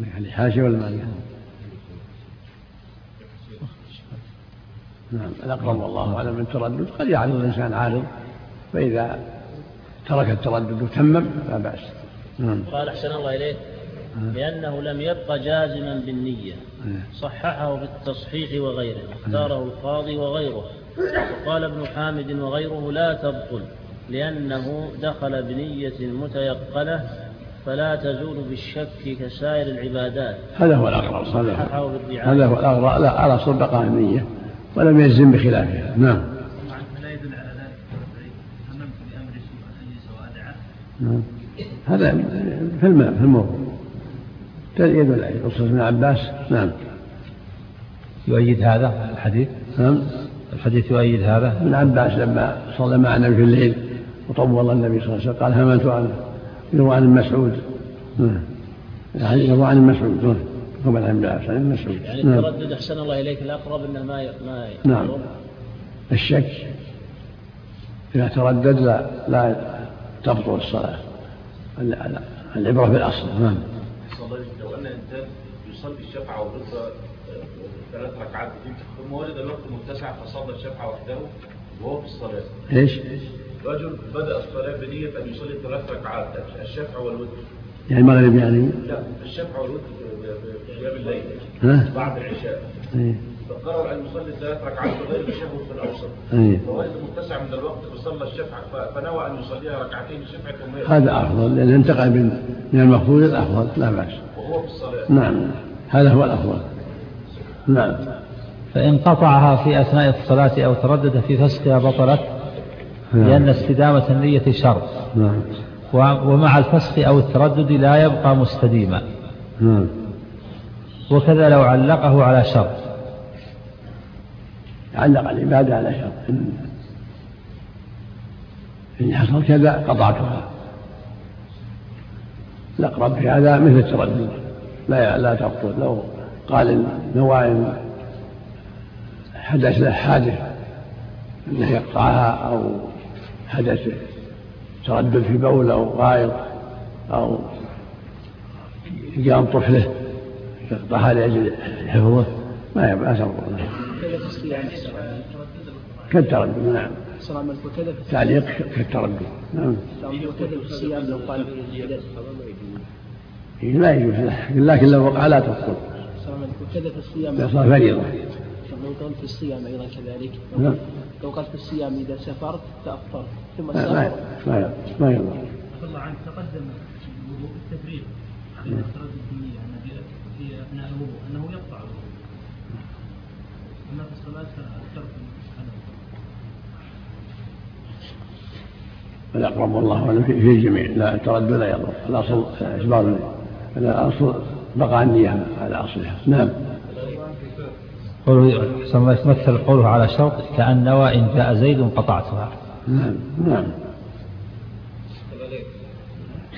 يعني حاشية ولا ما نعم. الأقرب والله أعلم من التردد. قد يعرض الإنسان عارض فإذا ترك التردد وتمم لا بأس. نعم. قال أحسن الله إليك. لأنه لم يبق جازما بالنية. صححه في التصحيح وغيره اختاره القاضي وغيره. وقال ابن حامد وغيره لا تبطل لأنه دخل بنية متيقنة فلا تزول بالشك كسائر العبادات. هذا هو الأقرب هذا هو الأقرب لا على صدق النية ولم يجزم بخلافها. نعم. نعم. هذا في الماء في الموضوع. يدل عليه قصة ابن عباس. نعم. يؤيد هذا الحديث؟ نعم. الحديث يؤيد هذا؟ ابن عباس لما صلى معنا في الليل وطول النبي صلى الله عليه وسلم قال هملت عنه يروى عن مسعود. نعم. يعني يروى عن مسعود. نعم. قبل عن عن مسعود. يعني نعم. التردد أحسن الله إليك. الأقرب انه ما ما نعم. الشك. إذا تردد لا لا تبطل الصلاة. العبرة بالاصل نعم. لو ان انسان يصلي الشفعه والوتر ثلاث ركعات ثم ولد الوقت متسع فصلى الشفعه وحده وهو في الصلاة. إيش؟ رجل بدأ الصلاة بنية أن يصلي ثلاث ركعات الشفع والوتر. يعني المغرب يعني؟ لا الشفع والوتر في قيام الليل ها؟ بعد العشاء. إيه فقرر أن يصلي ثلاث ركعات بغير تشهد في الاوسط. إيه فوجد متسع من الوقت فصلى الشفع فنوى أن يصليها ركعتين الشفع ثم هذا أفضل لأن انتقل من من المفروض إلى الأفضل لا بأس. وهو في الصلاة. نعم هذا هو الأفضل. نعم. فإن قطعها في أثناء الصلاة أو تردد في فسخها بطلت نعم. لأن استدامة النية شرط نعم. ومع الفسخ أو التردد لا يبقى مستديما. نعم. وكذا لو علقه على شرط علق العبادة على شرط إن, حصل كذا قطعتها الأقرب في هذا مثل التردد. لا لا تبطل لو قال نوائم حدث له حادث أنه يقطعها أو حدث تردد في بول أو غائط أو قام طفله يقطعها لأجل حفظه. ما يبقى تضر كالتردد نعم. تعليق كالتردد نعم. لا يجوز. لكن لو وقع لا تبطل وكذا في الصيام. صار فريضة. لو قال في الصيام أيضا كذلك. نعم. لو قال في الصيام إذا سافرت فأفطرت ثم سافر. ما ما يضر الله عنك تقدم التفريق على الافتراض الدينية في أثناء الوضوء أنه يقطع الوضوء. أما في الصلاة فالترك الأقرب والله أعلم. في الجميع. لا التردد لا يضر. الأصل إجبار الأصل بقى النية على أصلها. نعم. قوله يتمثل قوله على شرط كأن نوى إن جاء زيد قطعتها. نعم نعم.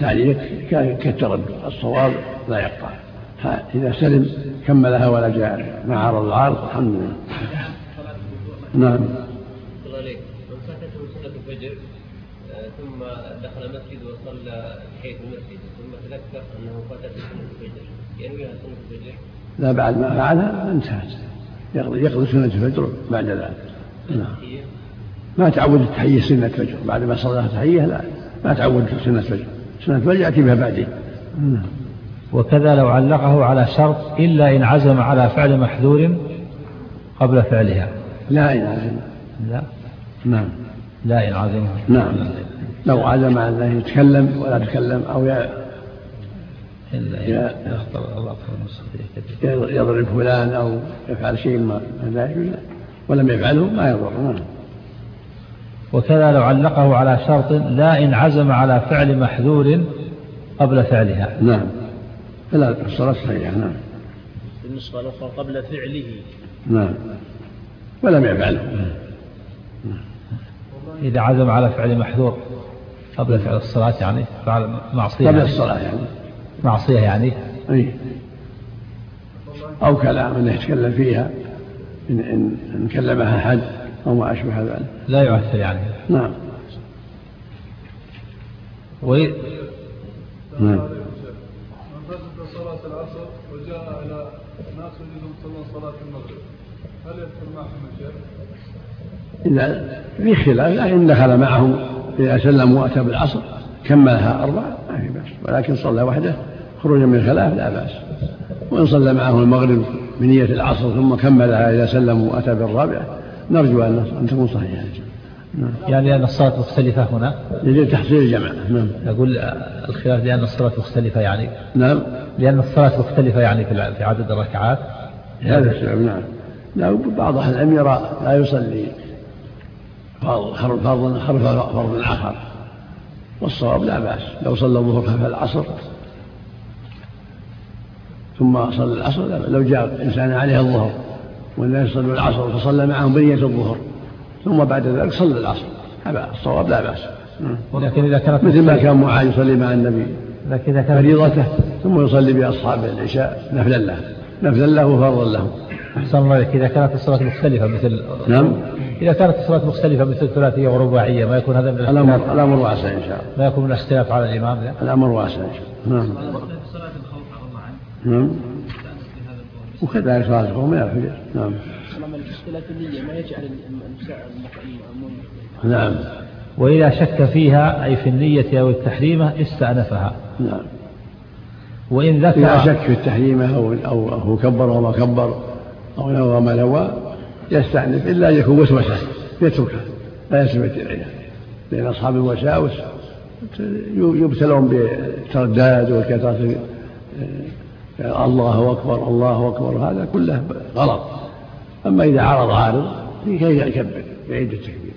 تعليق كالتردد الصواب لا يقطع. إذا سلم كملها ولا جاء مع عرض العارض الحمد لله. نعم. من فاتته سنة الفجر ثم دخل المسجد وصلى تحية المسجد ثم تذكر أنه فاتته سنة الفجر. ينويها سنة الفجر. لا بعد ما فعلها انتهت. يقضي سنة الفجر بعد ذلك. نعم. ما تعود التحية سنة فجر بعد ما صلى تحية لا ما تعود سنة فجر سنة فجر يأتي بها بعدين. نعم. وكذا لو علقه على شرط إلا إن عزم على فعل محذور قبل فعلها. لا إن عزم. لا. نعم. لا إن عزم نعم. لو عزم على أنه يتكلم ولا يتكلم أو يضرب فلان أو يفعل شيء ما ذلك. ولم يفعله ما يضر. نعم. وكذا لو علقه على شرط لا إن عزم على فعل محذور قبل فعلها. نعم. فلا الصلاة صحيحة. نعم. بالنسبة الأخرى قبل فعله. نعم. ولم يفعله. إذا عزم على فعل محذور قبل فعل الصلاة يعني فعل معصية. قبل الصلاة يعني. معصية يعني؟ أي. أو كلام يتكلم فيها إن, إن, إن كلمها أحد أو ما أشبه ذلك. لا يؤثر يعني. نعم. وي... نعم. صلاة العصر وجاء إلى ناس يريدون صلاة المغرب هل يدخل معهم؟ إذا في خلاف لكن دخل معهم إذا سلم وأتى بالعصر كملها أربع ما في بأس. ولكن صلى وحده خروجا من الخلاف لا بأس. وإن صلى معه المغرب بنية العصر ثم كملها إذا سلم وأتى بالرابعة نرجو أن تكون صحيحة. نعم. يعني لأن الصلاة مختلفة هنا؟ لتحصيل تحصيل الجمع نعم. أقول الخلاف لأن الصلاة مختلفة يعني. نعم. لأن الصلاة مختلفة يعني في عدد الركعات. هذا السبب نعم. لا بعض أهل العلم يرى لا يصلي فرض فرض فرض آخر. والصواب لا بأس. لو صلى الظهر خلف العصر ثم صلى العصر لو جاء إنسان عليه الظهر والناس يصلوا العصر فصلى معهم بنية الظهر ثم بعد ذلك صلى العصر. الصواب لا بأس. لكن إذا كانت مثل ما كان معاذ يصلي مع النبي. لكن إذا كانت فريضته ثم يصلي بأصحابه العشاء نفلا له. نفلا له وفرضا له. أحسن الله عليك إذا كانت الصلاة مختلفة مثل نعم. إذا كانت الصلاة مختلفة مثل ثلاثية ورباعية ما يكون هذا من الأمر الأمر واسع إن شاء الله. ما يكون من الاختلاف على الإمام؟ لا؟ الأمر واسع إن شاء الله. نعم. نعم. وكذلك صلاة الخوف من الفجر نعم. اختلاف النية ما يجعل نعم. وإذا شك فيها أي في النية أو التحريمة استأنفها. نعم. وإن ذكر إذا شك في التحريمة أو أو هو كبر وما كبر أو نوى ما نوى يستأنف إلا أن يكون وسوسة يتركها لا يلتفت إليها. لأن أصحاب الوساوس يبتلون بالترداد وكثرة الله أكبر الله أكبر هذا كله غلط. أما إذا عرض عارض كيف يكبر يعيد التكبير.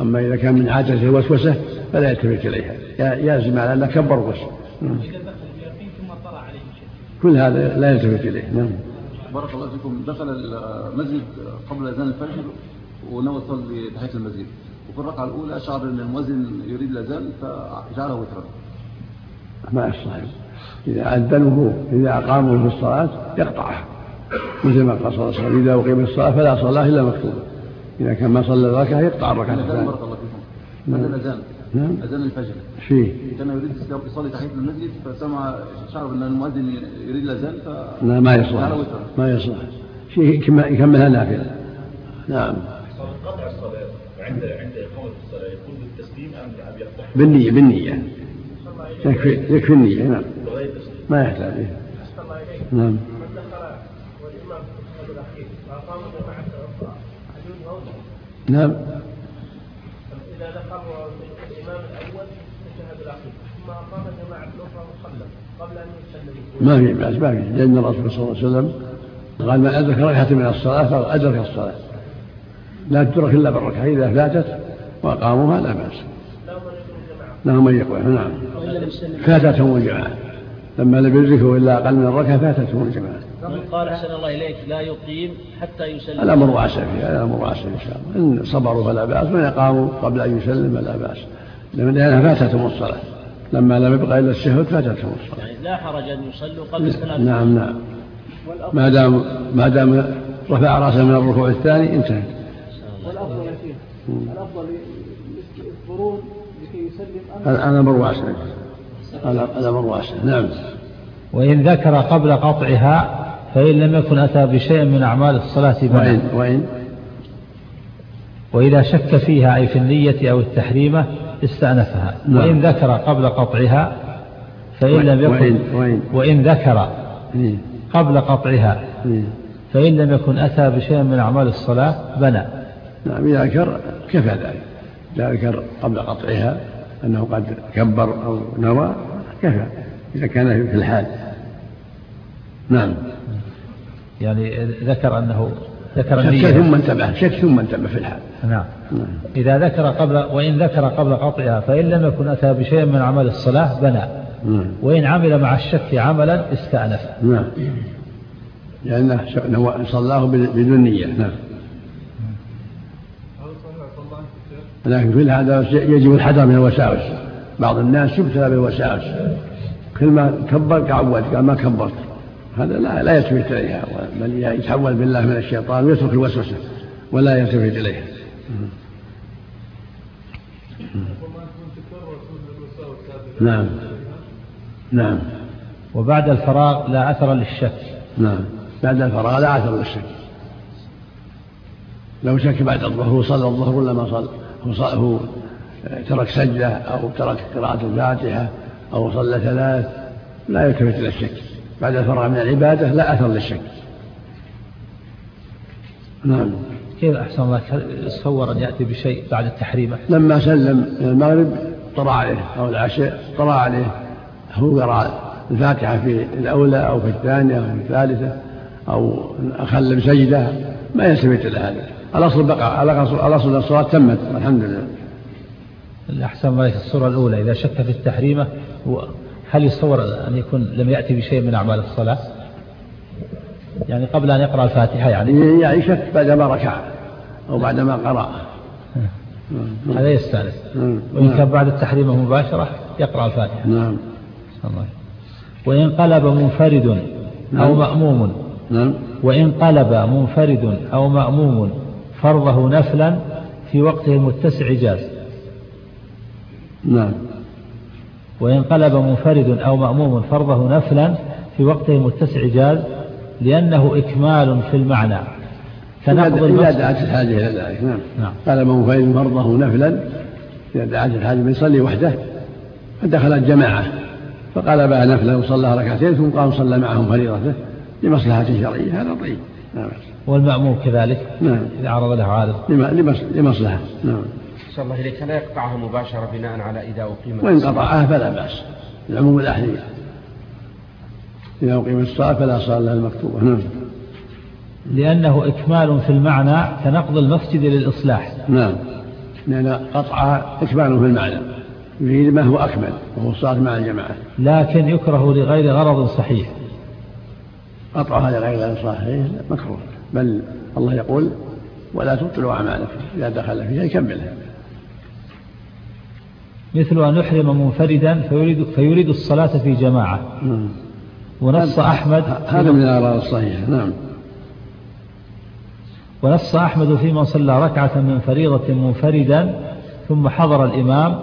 أما إذا كان من عادته الوسوسة فلا يلتفت إليها. يلزم على أنه كبر وسوس نعم. كل هذا لا يلتفت إليه. نعم. بارك الله فيكم. دخل المسجد قبل أذان الفجر ونوى يصلي تحيه المسجد. وفي الركعة الأولى شعر ان المؤذن يريد الأذان فجعله وترا. ما يصح إذا اذنوا إذا اقاموا في الصلاة يقطعها مثل ما قال صلى الله عليه وسلم إذا أقيمت الصلاة فلا صلاة إلا مكتوبة. إذا كان ما صلى الركعة يقطع الركعة. الثانية بارك الله فيكم. هذا الأذان. نعم. أذان الفجر. فيه. كان يريد يصلي تحية المسجد فسمع شعر أن المؤذن يريد الأذان ف لا ما يصلح. ما يصلح. شيء يكملها نافلة. نعم. قطع الصلاة عند عند إقامة الصلاة يكون بالتسليم أم بالنيه بالنية. يكفي يكفي النية نعم. ما يحتاج. نعم. نعم إذا ذكر الإمام الأول التشهد الأخير ثم أقام جماعة الأخرى وصلى قبل أن يسلم ما في بأس ما في. لأن الرسول صلى الله عليه وسلم قال من أدرك ركعة من الصلاة فقد أدرك الصلاة. لا تدرك إلا بالركعة. إذا فاتت وأقاموها لا بأس. لهم من يقوم نعم. فاتتهم الجماعة. لما لم يدركوا إلا أقل من الركعة فاتتهم الجماعة. قال أحسن الله إليك لا يقيم حتى يسلم. الأمر واسع فيه الأمر واسع إن شاء الله. إن صبروا فلا بأس وإن أقاموا قبل أن يسلم فلا بأس. لأنها فاتتهم الصلاة. لما لم يبقى إلا الشهود فاتتهم الصلاة يعني لا حرج أن يصلوا قبل السلام نعم نعم. ما دام ما دام رفع رأسه من الركوع الثاني انتهى. والأفضل يا شيخ الأفضل لكي يسلم الأمر واسع. الأمر واسع. نعم. وإن ذكر قبل قطعها فإن لم يكن أتى بشيء من أعمال الصلاة بنى وإن, وإن وإذا شك فيها أي في النية أو التحريمة استأنفها نعم. وإن ذكر قبل قطعها فإن لم يكن وإن, وإن, وإن ذكر إيه. قبل قطعها إيه. فإن لم يكن أتى بشيء من أعمال الصلاة بنى نعم إذا ذكر كفى ذلك إذا ذكر قبل قطعها أنه قد كبر أو نوى كفى إذا كان في الحال نعم يعني ذكر أنه ذكر شك ثم انتبه شك ثم انتبه في الحال. نعم. نعم. إذا ذكر قبل وإن ذكر قبل قطعها فإن لم يكن أتى بشيء من عمل الصلاة بنى. نعم. وإن عمل مع الشك عملا استأنف. نعم. لأنه صلاه بدون نية. نعم. لكن في هذا يجب الحذر من الوساوس. بعض الناس يبتلى بالوساوس. كل ما كبر كعود قال ما كبرت. هذا لا لا يلتفت إليها بل يتحول بالله من الشيطان ويترك الوسوسة ولا يلتفت إليها. نعم. نعم. وبعد الفراغ لا أثر للشك. نعم. بعد الفراغ لا أثر للشك. لو شك بعد الظهر صلى الظهر ولا ما صلى؟ هو, صلى هو ترك سجدة أو ترك قراءة الفاتحة أو صلى ثلاث لا يلتفت إلى الشك. بعد الفراغ من العبادة لا أثر للشك. نعم. كيف أحسن الله يتصور أن يأتي بشيء بعد التحريم؟ لما سلم من المغرب طرى عليه أو العشاء طرى عليه. هو قرأ الفاتحة في الأولى أو في الثانية أو في الثالثة أو أخل بسجدة. ما يلتفت إلى هذا. الأصل بقى الأصل الصلاة تمت الحمد لله. الأحسن ما الصورة الأولى. إذا شك في التحريمة هل يتصور أن يكون لم يأتي بشيء من أعمال الصلاة؟ يعني قبل أن يقرأ الفاتحة يعني. يعني شك بعدما ركع أو بعدما قرأ. هذا يستأنس. وإن كان بعد التحريمة مباشرة يقرأ الفاتحة. نعم. الله. وإن قلب منفرد أو نعم. مأموم. نعم. وإن قلب منفرد أو مأموم فرضه نفلا في وقته المتسع جاز نعم. وإن قلب منفرد أو مأموم فرضه نفلا في وقته المتسع جاز لأنه إكمال في المعنى. تناقض إذا دعت الحاجة إلى ذلك نعم. نعم. قال منفرد فرضه نفلا إذا دعت الحاجة يصلي وحده فدخلت جماعة فقال بقى نفلا وصلى ركعتين ثم قام صلى معهم فريضته لمصلحة شرعية. هذا طيب. نعم. والمأموم كذلك نعم. إذا عرض له عارض لمصلحة. نعم. صلى الله إليك لا يقطعها مباشرة بناء على إذا أقيمت وإن قطعها فلا بأس. العموم الأحذية إذا أقيمت الصلاة فلا صلاة لها المكتوبة. نعم. لأنه إكمال في المعنى كنقض المسجد للإصلاح. نعم. لأن قطعها إكمال في المعنى. يريد ما هو أكمل وهو الصلاة مع الجماعة. لكن يكره لغير غرض صحيح. قطعها لغير غرض صحيح مكروه. بل الله يقول ولا تبطلوا أعمالكم. إذا دخل فيها يكملها. مثل أن يحرم منفردا فيريد, فيريد الصلاة في جماعة. نعم. ونص أحمد هذا من الآراء الصحيحة. نعم. ونص أحمد في من صلى ركعة من فريضة منفردا ثم حضر الإمام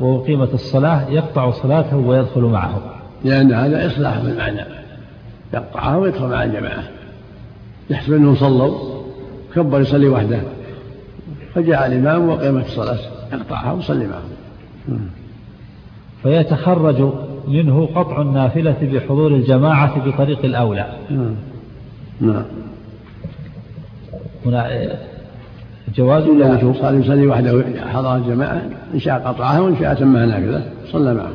وأقيمت الصلاة يقطع صلاته ويدخل معه. لأن هذا إصلاح بالمعنى يقطعها ويدخل مع الجماعة. يحسب أنهم صلوا كبر يصلي وحده. فجاء الإمام وقيمت الصلاة يقطعها ويصلي معهم فيتخرج منه قطع النافلة بحضور الجماعة بطريق الأولى. نعم. نعم. هنا جواز ولا وجوب صار يصلي وحده حضر الجماعة إن شاء قطعها وإن شاء أتمها نافلة صلى معه.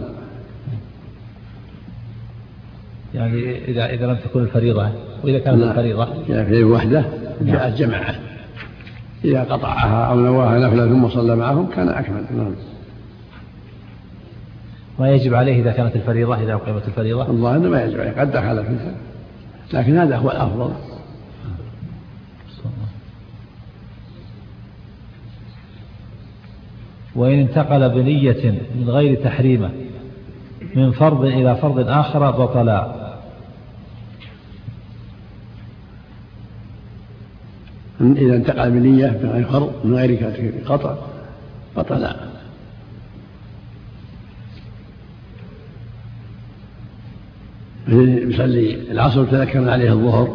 يعني إذا إذا لم تكن الفريضة وإذا كانت الفريضة. إذا في وحده جاءت جماعة. إذا قطعها أو نواها نفلة ثم صلى معهم كان أكمل. نعم. ما يجب عليه إذا كانت الفريضة إذا أقيمت الفريضة. الله أنه ما يجب عليه قد دخل فيها لكن هذا هو الأفضل. وإن انتقل بنية من غير تحريمة من فرض إلى فرض آخر بطلا إذا انتقل بنية من غير فرض من غير قطع بطلا يصلي العصر تذكر عليه الظهر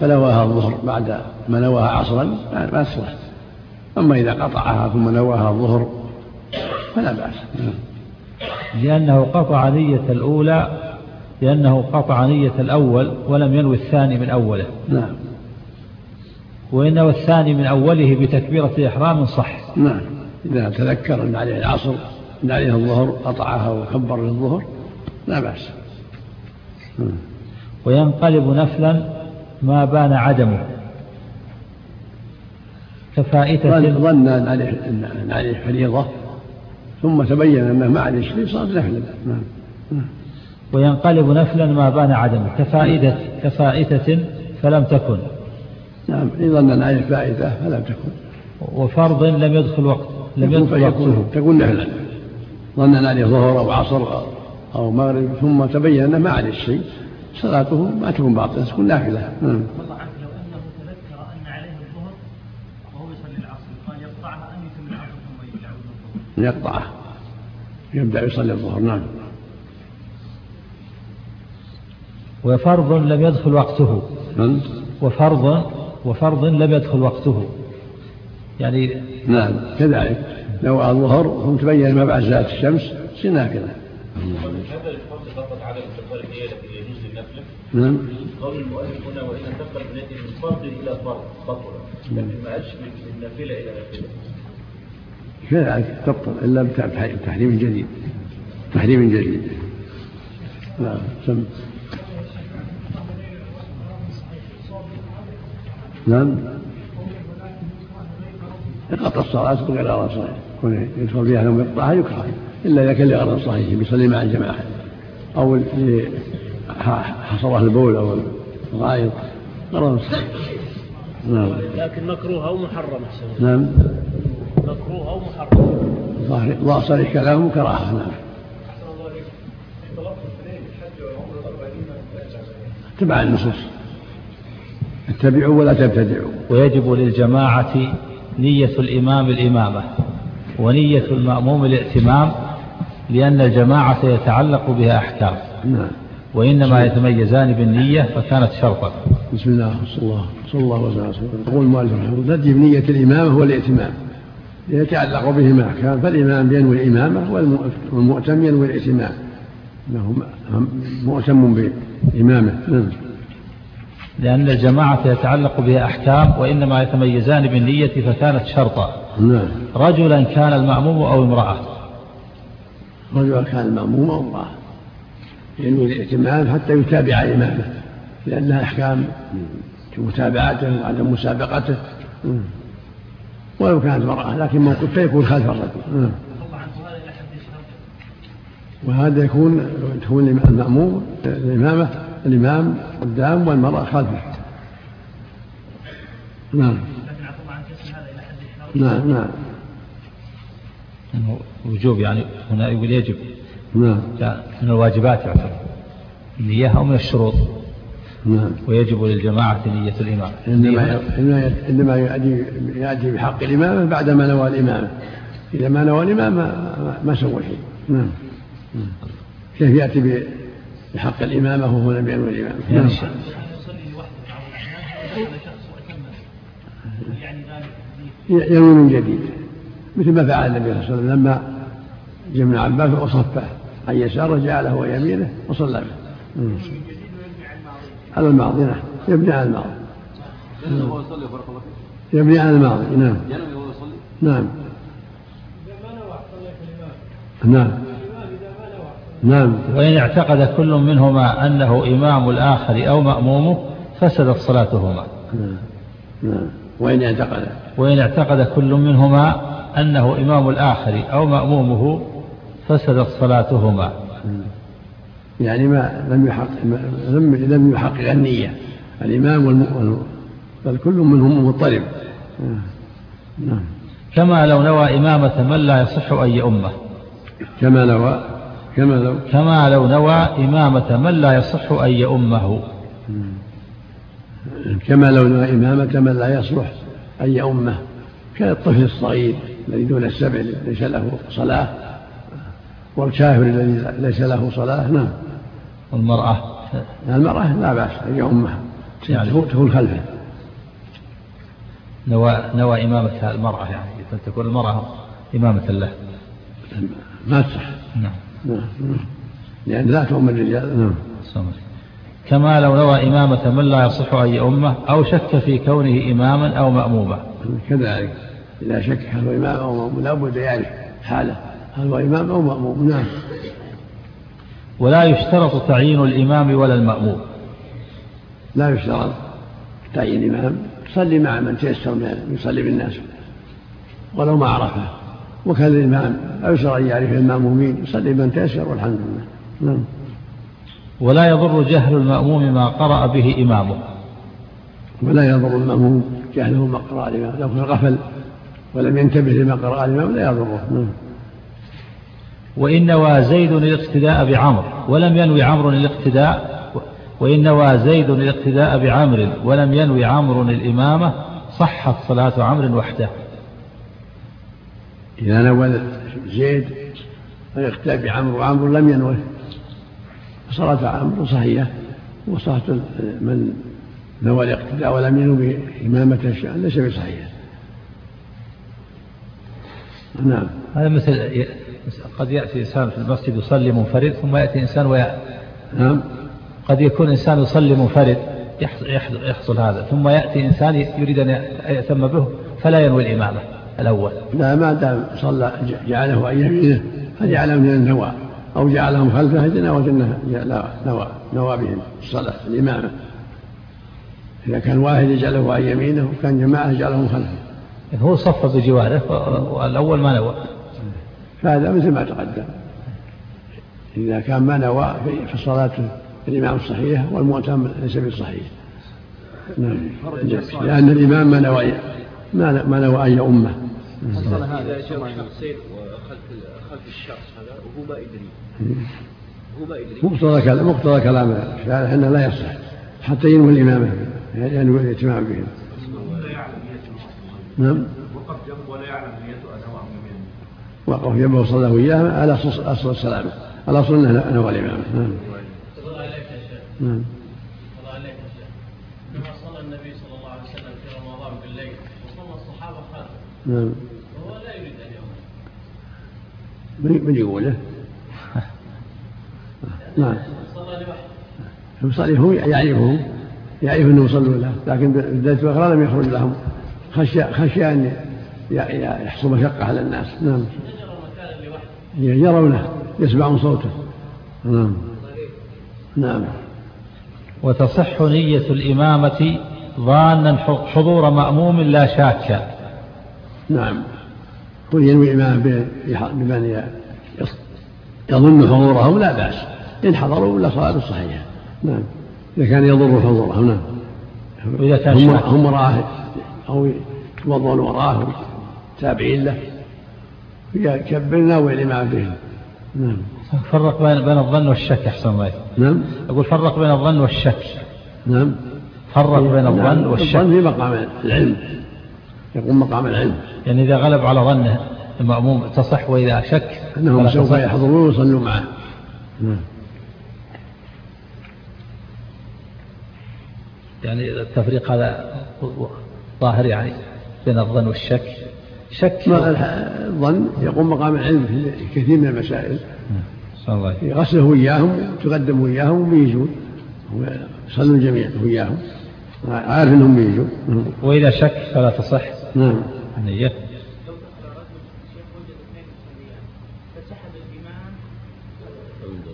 فنواها الظهر بعد ما نواها عصرا ما تصلح أما إذا قطعها ثم نواها الظهر فلا بأس. لأنه قطع نية الأولى لأنه قطع نية الأول ولم ينوي الثاني من أوله. نعم. وإن الثاني من أوله بتكبيرة إحرام صح. نعم. إذا تذكر أن عليه العصر أن عليه الظهر قطعها وكبر للظهر لا بأس. وينقلب نفلا ما بان عدمه. كفائتة ظن أن عليه أن عليه فريضة ثم تبين أنه ما عليه شيء صار نفلا نعم. وينقلب نفلا ما بان عدمه. كفائدة كفائتة فلم تكن. نعم. إن ظن أن عليه فائدة فلم تكن. وفرض لم يدخل وقت لم يدخل وقته. تكون نفلا. ظن أن عليه ظهر أو عصر أو مغرب ثم تبين أنه ما عليه شيء صلاته ما تكون باطلة تكون نافلة. نعم. يقطعه يبدأ يصلي الظهر نعم. وفرض لم يدخل وقته. من؟ وفرض وفرض لم يدخل وقته. يعني نعم كذلك. لو الظهر ثم تبين ما بعد زالت الشمس سنة كذا. هذا فقط على لكن يجوز نعم. قول المؤلف هنا وإن انتقل بنيته من فرض إلى فرض بطل لكن ما قالش من نافلة إلى نافلة. كذلك تبطل. إلا بتحريم جديد. تحريم جديد. نعم سم نعم. يقطع الصلاة غير غرض صحيح يكون يدخل فيها لو يقطعها يكره. إلا إذا كان لغرض صحيح بيصلي مع الجماعة. أو حصره البول أو الغائط. غرض صحيح. نعم. لكن مكروه أو محرم نعم. مكروه أو محرم. ظاهر صريح كلامه كراهة. نعم. اتبع النصوص. اتبعوا ولا تبتدعوا. ويجب للجماعة نية الإمام الإمامة ونية المأموم الائتمام لأن الجماعة يتعلق بها أحكام. نعم. وإنما يتميزان بالنية فكانت شرطا. بسم الله صلى الله صلى الله وسلم. يقول المؤلف رحمه الله بنية الإمامة والائتمام يتعلق بهما أحكام فالإمام ينوي الإمامة والمؤتم ينوي الائتمام أنه مؤتم بإمامة. نعم. لأن الجماعة يتعلق بها أحكام وإنما يتميزان بالنية فكانت شرطا. نعم. رجلا كان المأموم أو امرأة. رجلا كان المأموم أو امرأة. ينوي الائتمام حتى يتابع إمامه لأنها أحكام في متابعته وعدم مسابقته. ولو كانت امرأة لكن موقف فيكون خلف الرجل. وهذا يكون تكون المأموم الإمامة الإمام قدام والمرأة خلفه. نعم. نعم نعم. وجوب يعني هنا يقول يجب. نعم. من الواجبات يعتبر. النية أو من الشروط. نعم. ويجب للجماعة نية الإمام. إنما إنما يأتي يأتي بحق الإمامة بعدما نوى الإمامة إذا ما نوى الإمامة ما, ما سوى شيء. نعم. كيف يأتي بحق الإمامة وهو لم ينوي الإمامة نعم. ينوي من جديد. مثل ما فعل النبي صلى الله عليه وسلم لما جمع عباس وصفه عن يساره جعله ويمينه وصلى به على الماضي نعم. يبني على الماضي. يبني على الماضي نعم. نعم. نعم. نعم. وإن اعتقد كل منهما أنه إمام الآخر أو مأمومه فسدت صلاتهما. نعم. نعم. وإن اعتقد. وإن اعتقد كل منهما أنه إمام الآخر أو مأمومه فسدت صلاتهما. يعني ما لم يحقق لم لم يحقق النية. الإمام والم... بل كل منهم مضطرب. نعم. كما لو نوى إمامة من لا يصح أن يؤمه. كما نوى كما لو كما لو نوى إمامة من لا يصح أن يؤمه. كما لو نوى إمامة من لا يصلح أن يؤمه. كالطفل الصغير. الذي دون السبع ليس له صلاة والكافر الذي ليس له صلاة نعم. والمرأة؟ المرأة لا بأس أن يؤمها يعني تكون خلفه نوى نوى إمامة المرأة يعني تكون المرأة إمامة له. ما تصح. نعم. نعم لأن لا تؤم الرجال نعم. كما لو نوى إمامة من لا يصح أن يؤمه أو شك في كونه إماما أو مأموما. كذلك. إذا شك هل هو إمام أو مأموم. لابد يعرف حاله. هل هو إمام أو مأموم؟ نعم. ولا يشترط تعيين الإمام ولا المأموم. لا يشترط تعيين إمام صلي مع من تيسر من يصلي بالناس. ولو ما عرفه. وكان الإمام. لا يشترط أن يعرف المأمومين. يصلي من تيسر والحمد لله. نعم. ولا يضر جهل المأموم ما قرأ به إمامه. ولا يضر المأموم جهله ما قرأ الإمام. لو كان غفل. ولم ينتبه لما قرأ الإمام لا يضره. نعم. وإن نوى زيد الاقتداء بعمر ولم ينوي عمرو الاقتداء وإن نوى زيد الاقتداء بعمر ولم ينوي عمرو الإمامة صحت صلاة عمرو وحده. إذا نوى زيد الاقتداء بعمرو وعمرو لم ينوه. صلاة عمرو صحيحة وصلاة من نوى الاقتداء ولم ينوي إمامة الشأن ليس بصحيح نعم. هذا مثل قد يأتي إنسان في المسجد يصلي منفرد ثم يأتي إنسان ويأ نعم. قد يكون إنسان يصلي منفرد يحصل هذا ثم يأتي إنسان يريد أن يأتم به فلا ينوي الإمامة الأول. لا ما دام صلى جعله عن يمينه فجعله من النوى أو جعلهم خلفه نوى نوى نوى بهم الصلاة الإمامة. إذا كان واحد يجعله عن يمينه وكان جماعة يجعلهم خلفه. هو صف بجواره والأول ما نوى. فهذا مثل ما تقدم. إذا كان ما نوى في الصلاة الإمام الصحيح والمؤتم ليس بالصحيح. نعم. لأن الإمام ما نوى ما نوى أن يؤمه إذا جاء الشخصين وخلف خلف الشخص هذا وهو ما يدري. هو ما يدري. مقتضى كلام مقتضى كلام الشارح انه لا يصح. حتى ينوي الامامه ينوي الائتمام بهم. نعم. وقف جنبه ولا يعلم نيته أنه وقف جنبه وصلى وياه على اصل السلامه الاصل انه نوى الامامه نعم. نعم. لما صلى النبي صلى الله عليه وسلم في رمضان بالليل وصلى الصحابة خلفه نعم. وهو لا يريد أن من من يقوله؟ نعم. صلى لوحده. يصلي هو يعرفهم يعرف انهم يصلون له لكن بالذات الأخرى لم يخرج لهم. خشي خشي أن يحصل مشقه على الناس. نعم. يرونه يسمعون صوته. نعم. نعم. وتصح نية الإمامة ظانا حضور مأموم لا شاكا نعم. كل ينوي إمام بمن يظن حضورهم لا بأس. إن حضروا ولا صلاة صحيحة. نعم. إذا كان يضر حضورهم نعم. وإذا كان هم, هم وراه أو يتوضون وراه تابعين له يكبرنا والإمام بهم نعم. فرق بين بين الظن والشك أحسن الله نعم. أقول فرق بين الظن والشك. نعم. فرق بين الظن نعم. والشك. الظن في مقام العلم. يقوم مقام العلم. يعني إذا غلب على ظنه المأموم تصح وإذا شك أنهم سوف يحضرون ويصلوا معه. نعم. يعني التفريق هذا ظاهر يعني بين الظن والشك. شك الظن يقوم مقام العلم في كثير من المسائل. الله يغسله وياهم تقدم وياهم ويجون. يصلون جميعا وياهم عارف إنهم بيجوا وإذا شك فلا تصح. نعم. نية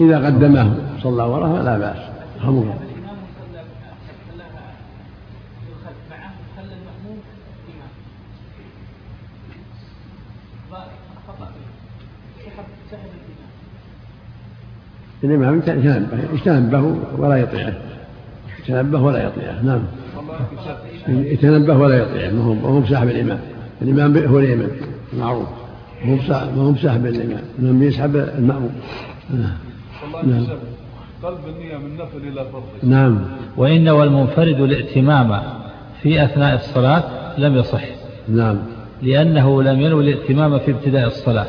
إذا قدمه صلى وراءه لا بأس. خمر. الإمام يتنبه ولا يطيعه. يتنبه ولا يطيعه. نعم. يتنبه ولا يطيعه. ما هو بساحب الإمام الإمام هو الإمام معروف ما هو بساحب الإمام الإمام يسحب المأموم. نعم. قلب النية من نفل إلى فرض نعم. وإن والمنفرد الائتمام في أثناء الصلاة لم يصح. نعم. لأنه لم ينوي الائتمام في ابتداء الصلاة.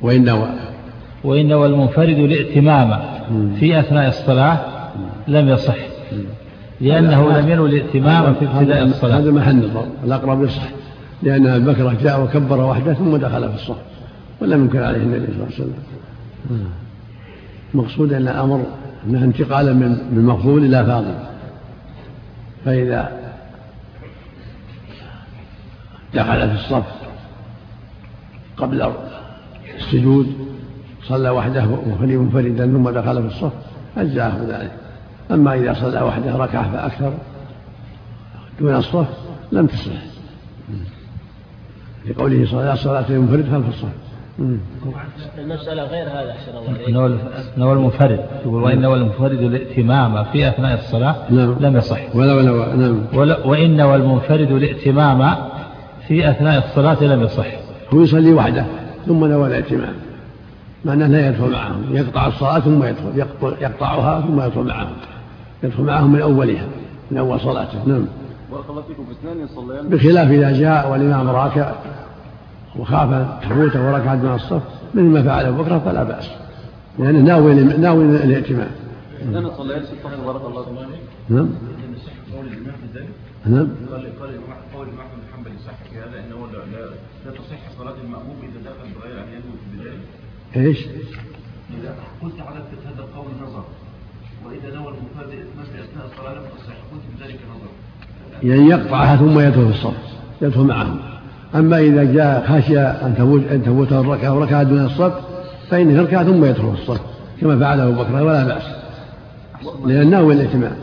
وإن وإن والمنفرد الائتمام في أثناء الصلاة لم يصح. لأنه لم ينوي الائتمام في ابتداء الصلاة. هذا محل نظر. الأقرب يصح لأن أبي بكر جاء وكبر وحده ثم دخل في الصف ولم ينكر عليه النبي صلى الله عليه وسلم. المقصود أن الأمر أنه انتقالا من مفضول إلى فاضل. فإذا دخل في الصف قبل السجود صلى وحده وخلي منفردا ثم دخل في الصف أجزاه ذلك. أما إذا صلى وحده ركعة فأكثر دون الصف لم تصح. لقوله صلى الله عليه صلاة المنفرد خلف الصف. المسألة غير هذا أحسن الله نوى المنفرد. يقول وإن نوى المنفرد الائتمام في أثناء الصلاة نعم. لم يصح. ولا ولا نعم. وإن نوى المنفرد الائتمام في أثناء الصلاة لم يصح. هو يصلي وحده ثم نوى الائتمام مع أنه لا يدخل معهم. يقطع الصلاة ثم يدخل يقطعها ثم يدخل معهم. يدخل معهم من أولها من أول صلاته. نعم. بارك الله فيكم. باثنين يصليان. بخلاف إذا جاء والإمام راكع وخاف تفوته وركعت من الصف مثل ما فعل أبو بكر فلا بأس. لأنه ناوي ناوي الائتمام اثنان صليان في الصف بارك الله فيك. نعم. ذلك. نعم. قال قال الإمام قول الإمام أحمد بن حنبل يصح في هذا إنه لا تصح صلاة المأموم إذا دخل بغير أن ينوي في البدايه إيش؟ إذا قلت على هذا القول نظر. وإذا نوى المنفرد الاتمام في اثناء الصلاة لم تصح قلت بذلك نظر. يعني يقطعها ثم يدخل في الصف يدخل معهم. أما إذا جاء خشي أن تفوت أن تفوته الركعة أو ركعة دون الصف فإنه يركع ثم يدخل في الصف كما فعل أبو بكر ولا بأس. لأنه الائتمان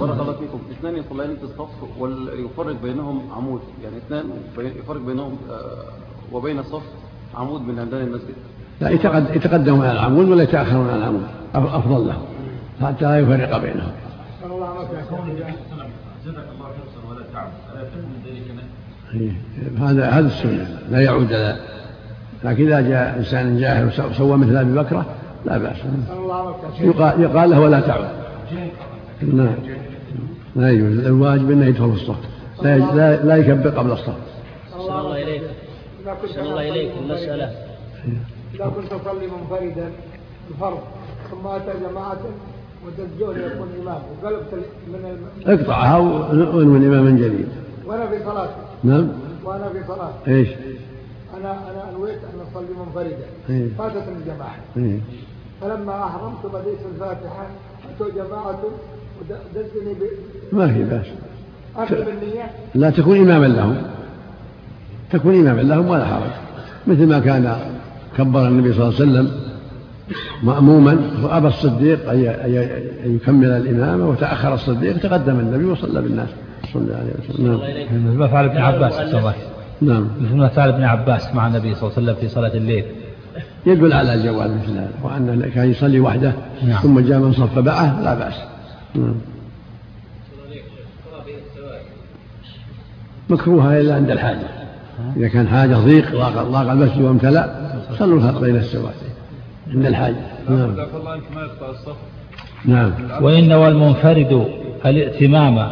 بارك الله فيكم. اثنان يصليان في الصف ويفرق بينهم عمود. يعني اثنان يفرق بينهم آه، وبين الصف عمود من عمدان المسجد. لا يتقدمون على العمود ولا يتأخرون على العمود أفضل لهم حتى لا يفرق بينهم. هذا هذا السنة. لا يعود لا. لكن إذا جاء إنسان جاهل وسوى مثل أبي بكرة لا بأس. يقال, يقال له ولا تعود نعم. لا يجوز. الواجب أنه يدخل في الصف. لا, لا, لا يكبر قبل الصف. الله إليك أحسن الله إليك. المسألة. إذا كنت أصلي منفردا الفرض ثم أتى جماعة وتزجوني يكون إمام وقلبت من اقطعها وانوي إماما جديد. وأنا في صلاتي نعم. وأنا في صلاتي إيش؟ أنا أنا أنويت أن أصلي منفردا. إيه. فاتتني الجماعة. إيه. فلما أحرمت بديت الفاتحة. أتوا جماعة ودزني ب... ما في بأس. لا تكون إماما لهم. تكون إماما لهم ولا حرج. مثل ما كان كبر النبي صلى الله عليه وسلم مأموما وأبى الصديق أن يكمل الإمامة وتأخر الصديق تقدم النبي وصلى بالناس صلى الله عليه وسلم. نعم. مثل ما فعل ابن عباس نعم. مثل ما فعل ابن عباس مع النبي صلى الله عليه وسلم في صلاة الليل. يدل على الجواز مثل هذا وأنه كان يصلي وحده نعم. ثم جاء من صف معه لا بأس. نعم. مكروهة إلا عند الحاجة. إذا كان حاجة ضيق ضاق المسجد وامتلأ صلوا بين السواد. عند الحاجة نعم. نعم. وإن والمنفرد الائتمام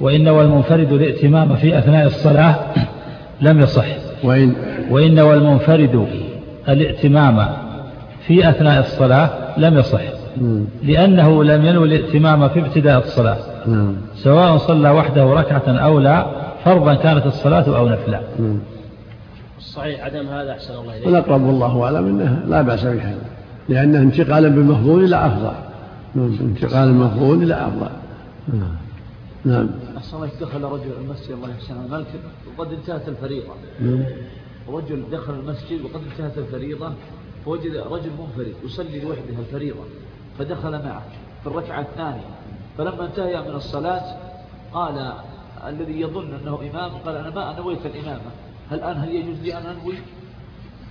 وإن والمنفرد الائتمام في أثناء الصلاة لم يصح. وإن وإن والمنفرد الائتمام في أثناء الصلاة لم يصح. لأنه لم ينوي الائتمام في ابتداء الصلاة. سواء صلى وحده ركعة أو لا فرضا كانت الصلاة أو نفلا الصحيح عدم هذا أحسن الله إليك. والأقرب والله أعلم أنه لا بأس بهذا لأنه انتقالا بالمفضول إلى أفضل. انتقال المفضول إلى أفضل. نعم. نعم دخل رجل المسجد الله يحسن. الملك وقد انتهت الفريضة. نعم. رجل دخل المسجد وقد انتهت الفريضة فوجد رجل منفرد يصلي لوحده الفريضة فدخل معه في الركعة الثانية. فلما انتهى من الصلاة قال الذي يظن أنه إمام قال أنا ما نويت الإمامة. هل الآن هل يجوز لي أن أنوي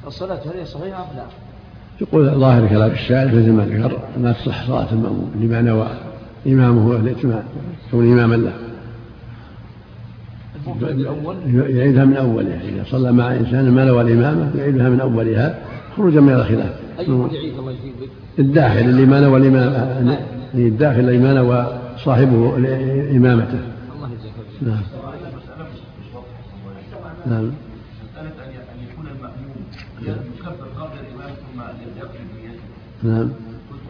الصلاة؟ هل هي صحيحة أم لا؟ يقول ظاهر كلام الشاعر مثل ما ذكر ما تصح صلاة المأموم لما نوى إمامه الائتمان كون إماما له. يعيدها من أولها إذا صلى مع إنسان ما نوى الإمامة يعيدها من أولها خروجا من الخلاف. الداخل اللي ما نوى الإمامة الداخل اللي ما نوى صاحبه إمامته. الله يجزاك نعم. نعم. نعم قلت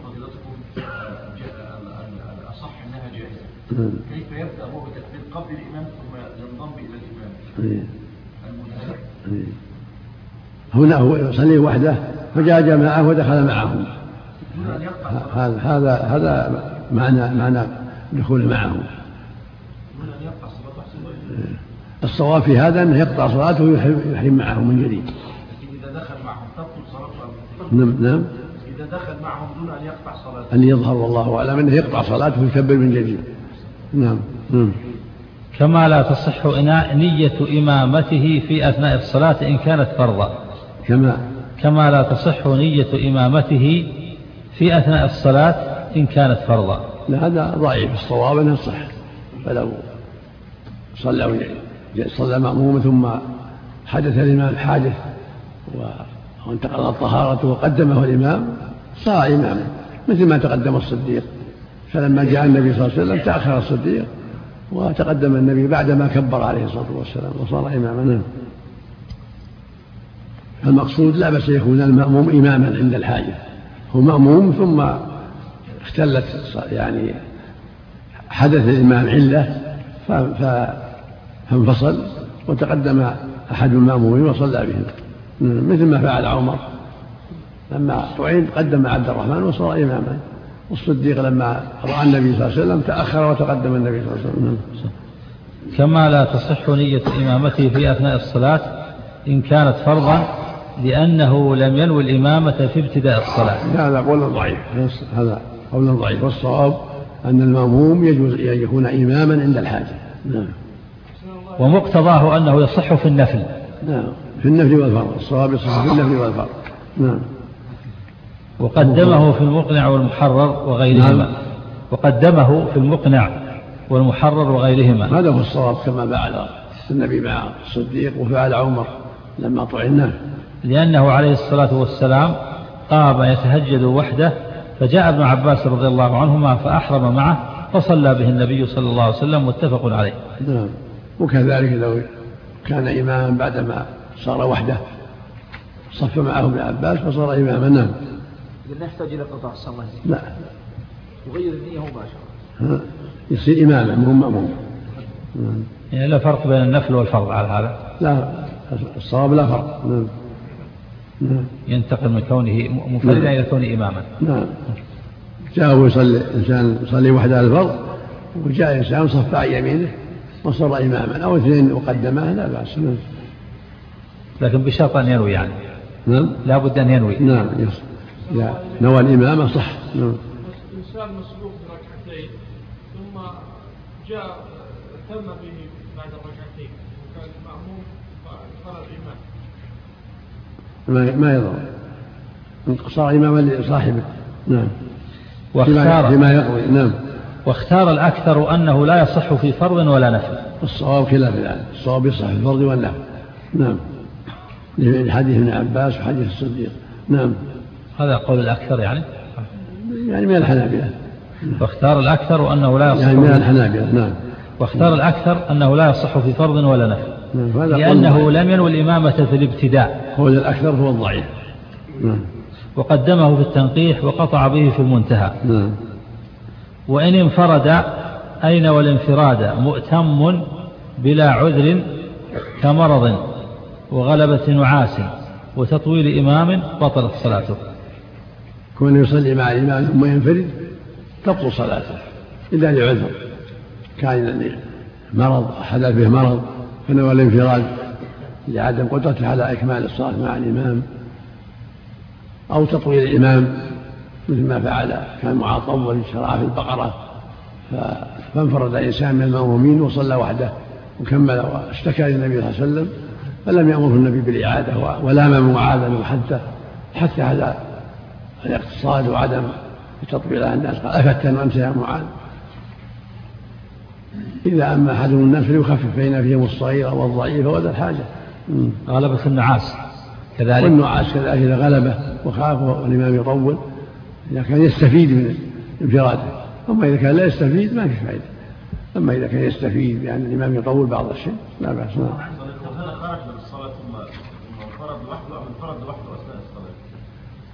الأصح أنها جائزة نعم. كيف يبدأ هو بتكبير قبل الإمام ثم ينضم إلى الإمام إيه. إيه. هنا هو يصلي وحده فجاء جماعة ودخل معهم هذا هذا هذا معنى معنى دخول معهم إيه. الصواب في هذا انه يقطع صلاته ويحرم معهم من جديد. اذا دخل معهم تبطل نعم نعم. دخل معهم دون أن يقطع صلاته. أن يظهر والله أعلم أنه يقطع صلاته ويكبر من جديد. نعم نعم. كما لا تصح نية إمامته في أثناء الصلاة إن كانت فرضا. كما كما لا تصح نية إمامته في أثناء الصلاة إن كانت فرضا. لا هذا ضعيف. الصواب أنه صح. فلو صلى صلى مأموم ثم حدث الإمام حادث وانتقضت طهارته وقدمه الإمام صار إماما مثل ما تقدم الصديق. فلما جاء النبي صلى الله عليه وسلم تأخر الصديق وتقدم النبي بعدما كبر عليه الصلاة والسلام وصار إماما. نعم. المقصود لا بس يكون المأموم إماما عند الحاجة. هو مأموم ثم اختلت يعني حدث الإمام علة فانفصل وتقدم أحد المأمومين وصلى بهم مثل ما فعل عمر لما طعين قدم عبد الرحمن وصار إماما. والصديق لما رأى النبي صلى الله عليه وسلم تأخر وتقدم النبي صلى الله عليه وسلم. كما لا تصح نية إمامته في أثناء الصلاة إن كانت فرضا لأنه لم ينوي الإمامة في ابتداء الصلاة. هذا قول ضعيف. هذا قول ضعيف. والصواب أن المأموم يجوز أن يكون إماما عند الحاجة. نعم. ومقتضاه أنه يصح في النفل. نعم. في النفل والفرض الصواب يصح في النفل والفرض. نعم. وقدمه في المقنع والمحرر وغيرهما. نعم. وقدمه في المقنع والمحرر وغيرهما. هذا هو الصواب كما فعل النبي مع الصديق وفعل عمر لما طعناه لأنه عليه الصلاة والسلام قام يتهجد وحده فجاء ابن عباس رضي الله عنهما فأحرم معه فصلى به النبي صلى الله عليه وسلم متفق عليه. نعم. وكذلك لو كان إماما بعدما صار وحده. صف معه ابن عباس فصار إماما. نعم. لا يحتاج إلى قطع الصلاة لا. يغير النية مباشرة. يصير إماما مو مأموم. يعني لا فرق بين النفل والفرض على هذا. لا الصواب لا فرق. نعم. نعم. ينتقل من كونه منفردا نعم. إلى كونه إماما. نعم. جاء يصلي إنسان يصلي وحده الفرض وجاء إنسان صف عن يمينه. وصار إماما أو اثنين وقدماه لا بأس. نعم. لكن بشرط أن ينوي يعني. نعم. لا بد أن ينوي. نعم يص... إذا نوى الإمامة صح. نعم. إنسان مسبوق بركعتين ثم جاء تم به بعد الركعتين وكان المأموم فرض ما إمام ما يضر. صار إماما لصاحبه. نعم. واختار. فيما يقضي نعم. واختار الأكثر أنه لا يصح في فرض ولا نفل الصواب خلاف ذلك. الصواب يصح في الفرض والنفل نعم. لحديث ابن عباس وحديث الصديق. نعم. هذا قول الأكثر يعني؟ يعني من الحنابلة. واختار الأكثر أنه لا يصح يعني من الحنابلة. نعم. واختار الأكثر أنه لا يصح في فرض ولا نفل نعم. لأنه لم ينوي الإمامة في الابتداء. قول الأكثر هو الضعيف. نعم. وقدمه في التنقيح وقطع به في المنتهى. نعم. وإن انفرد أين والانفراد؟ مؤتم بلا عذر كمرض وغلبة نعاس وتطويل إمام بطلت صلاته. كون يصلي مع الإمام ثم ينفرد تبطل صلاته إلا لعذر كان مرض حدث به مرض فنوى الانفراد لعدم قدرته على إكمال الصلاة مع الإمام أو تطويل الإمام مثل ما فعل كان معاذ طول شرع في البقرة. فانفرد إنسان من المأمومين وصلى وحده وكمل واشتكى للنبي صلى الله عليه وسلم فلم يأمره النبي بالإعادة ولام معاذا وحتى حتى على الاقتصاد وعدم تطبيق على الناس. قال أفتن وأنت يا معاذ؟ إذا أما أحدهم الناس فليخفف بين فيهم الصغير والضعيف وذا الحاجة. غلبة النعاس كذلك. والنعاس كذلك إذا غلبه وخاف والإمام يطول. إذا كان يستفيد من انفراده أما إذا كان لا يستفيد ما في فائدة أما إذا كان يستفيد بأن الإمام يطول بعض الشيء لا بأس. نعم.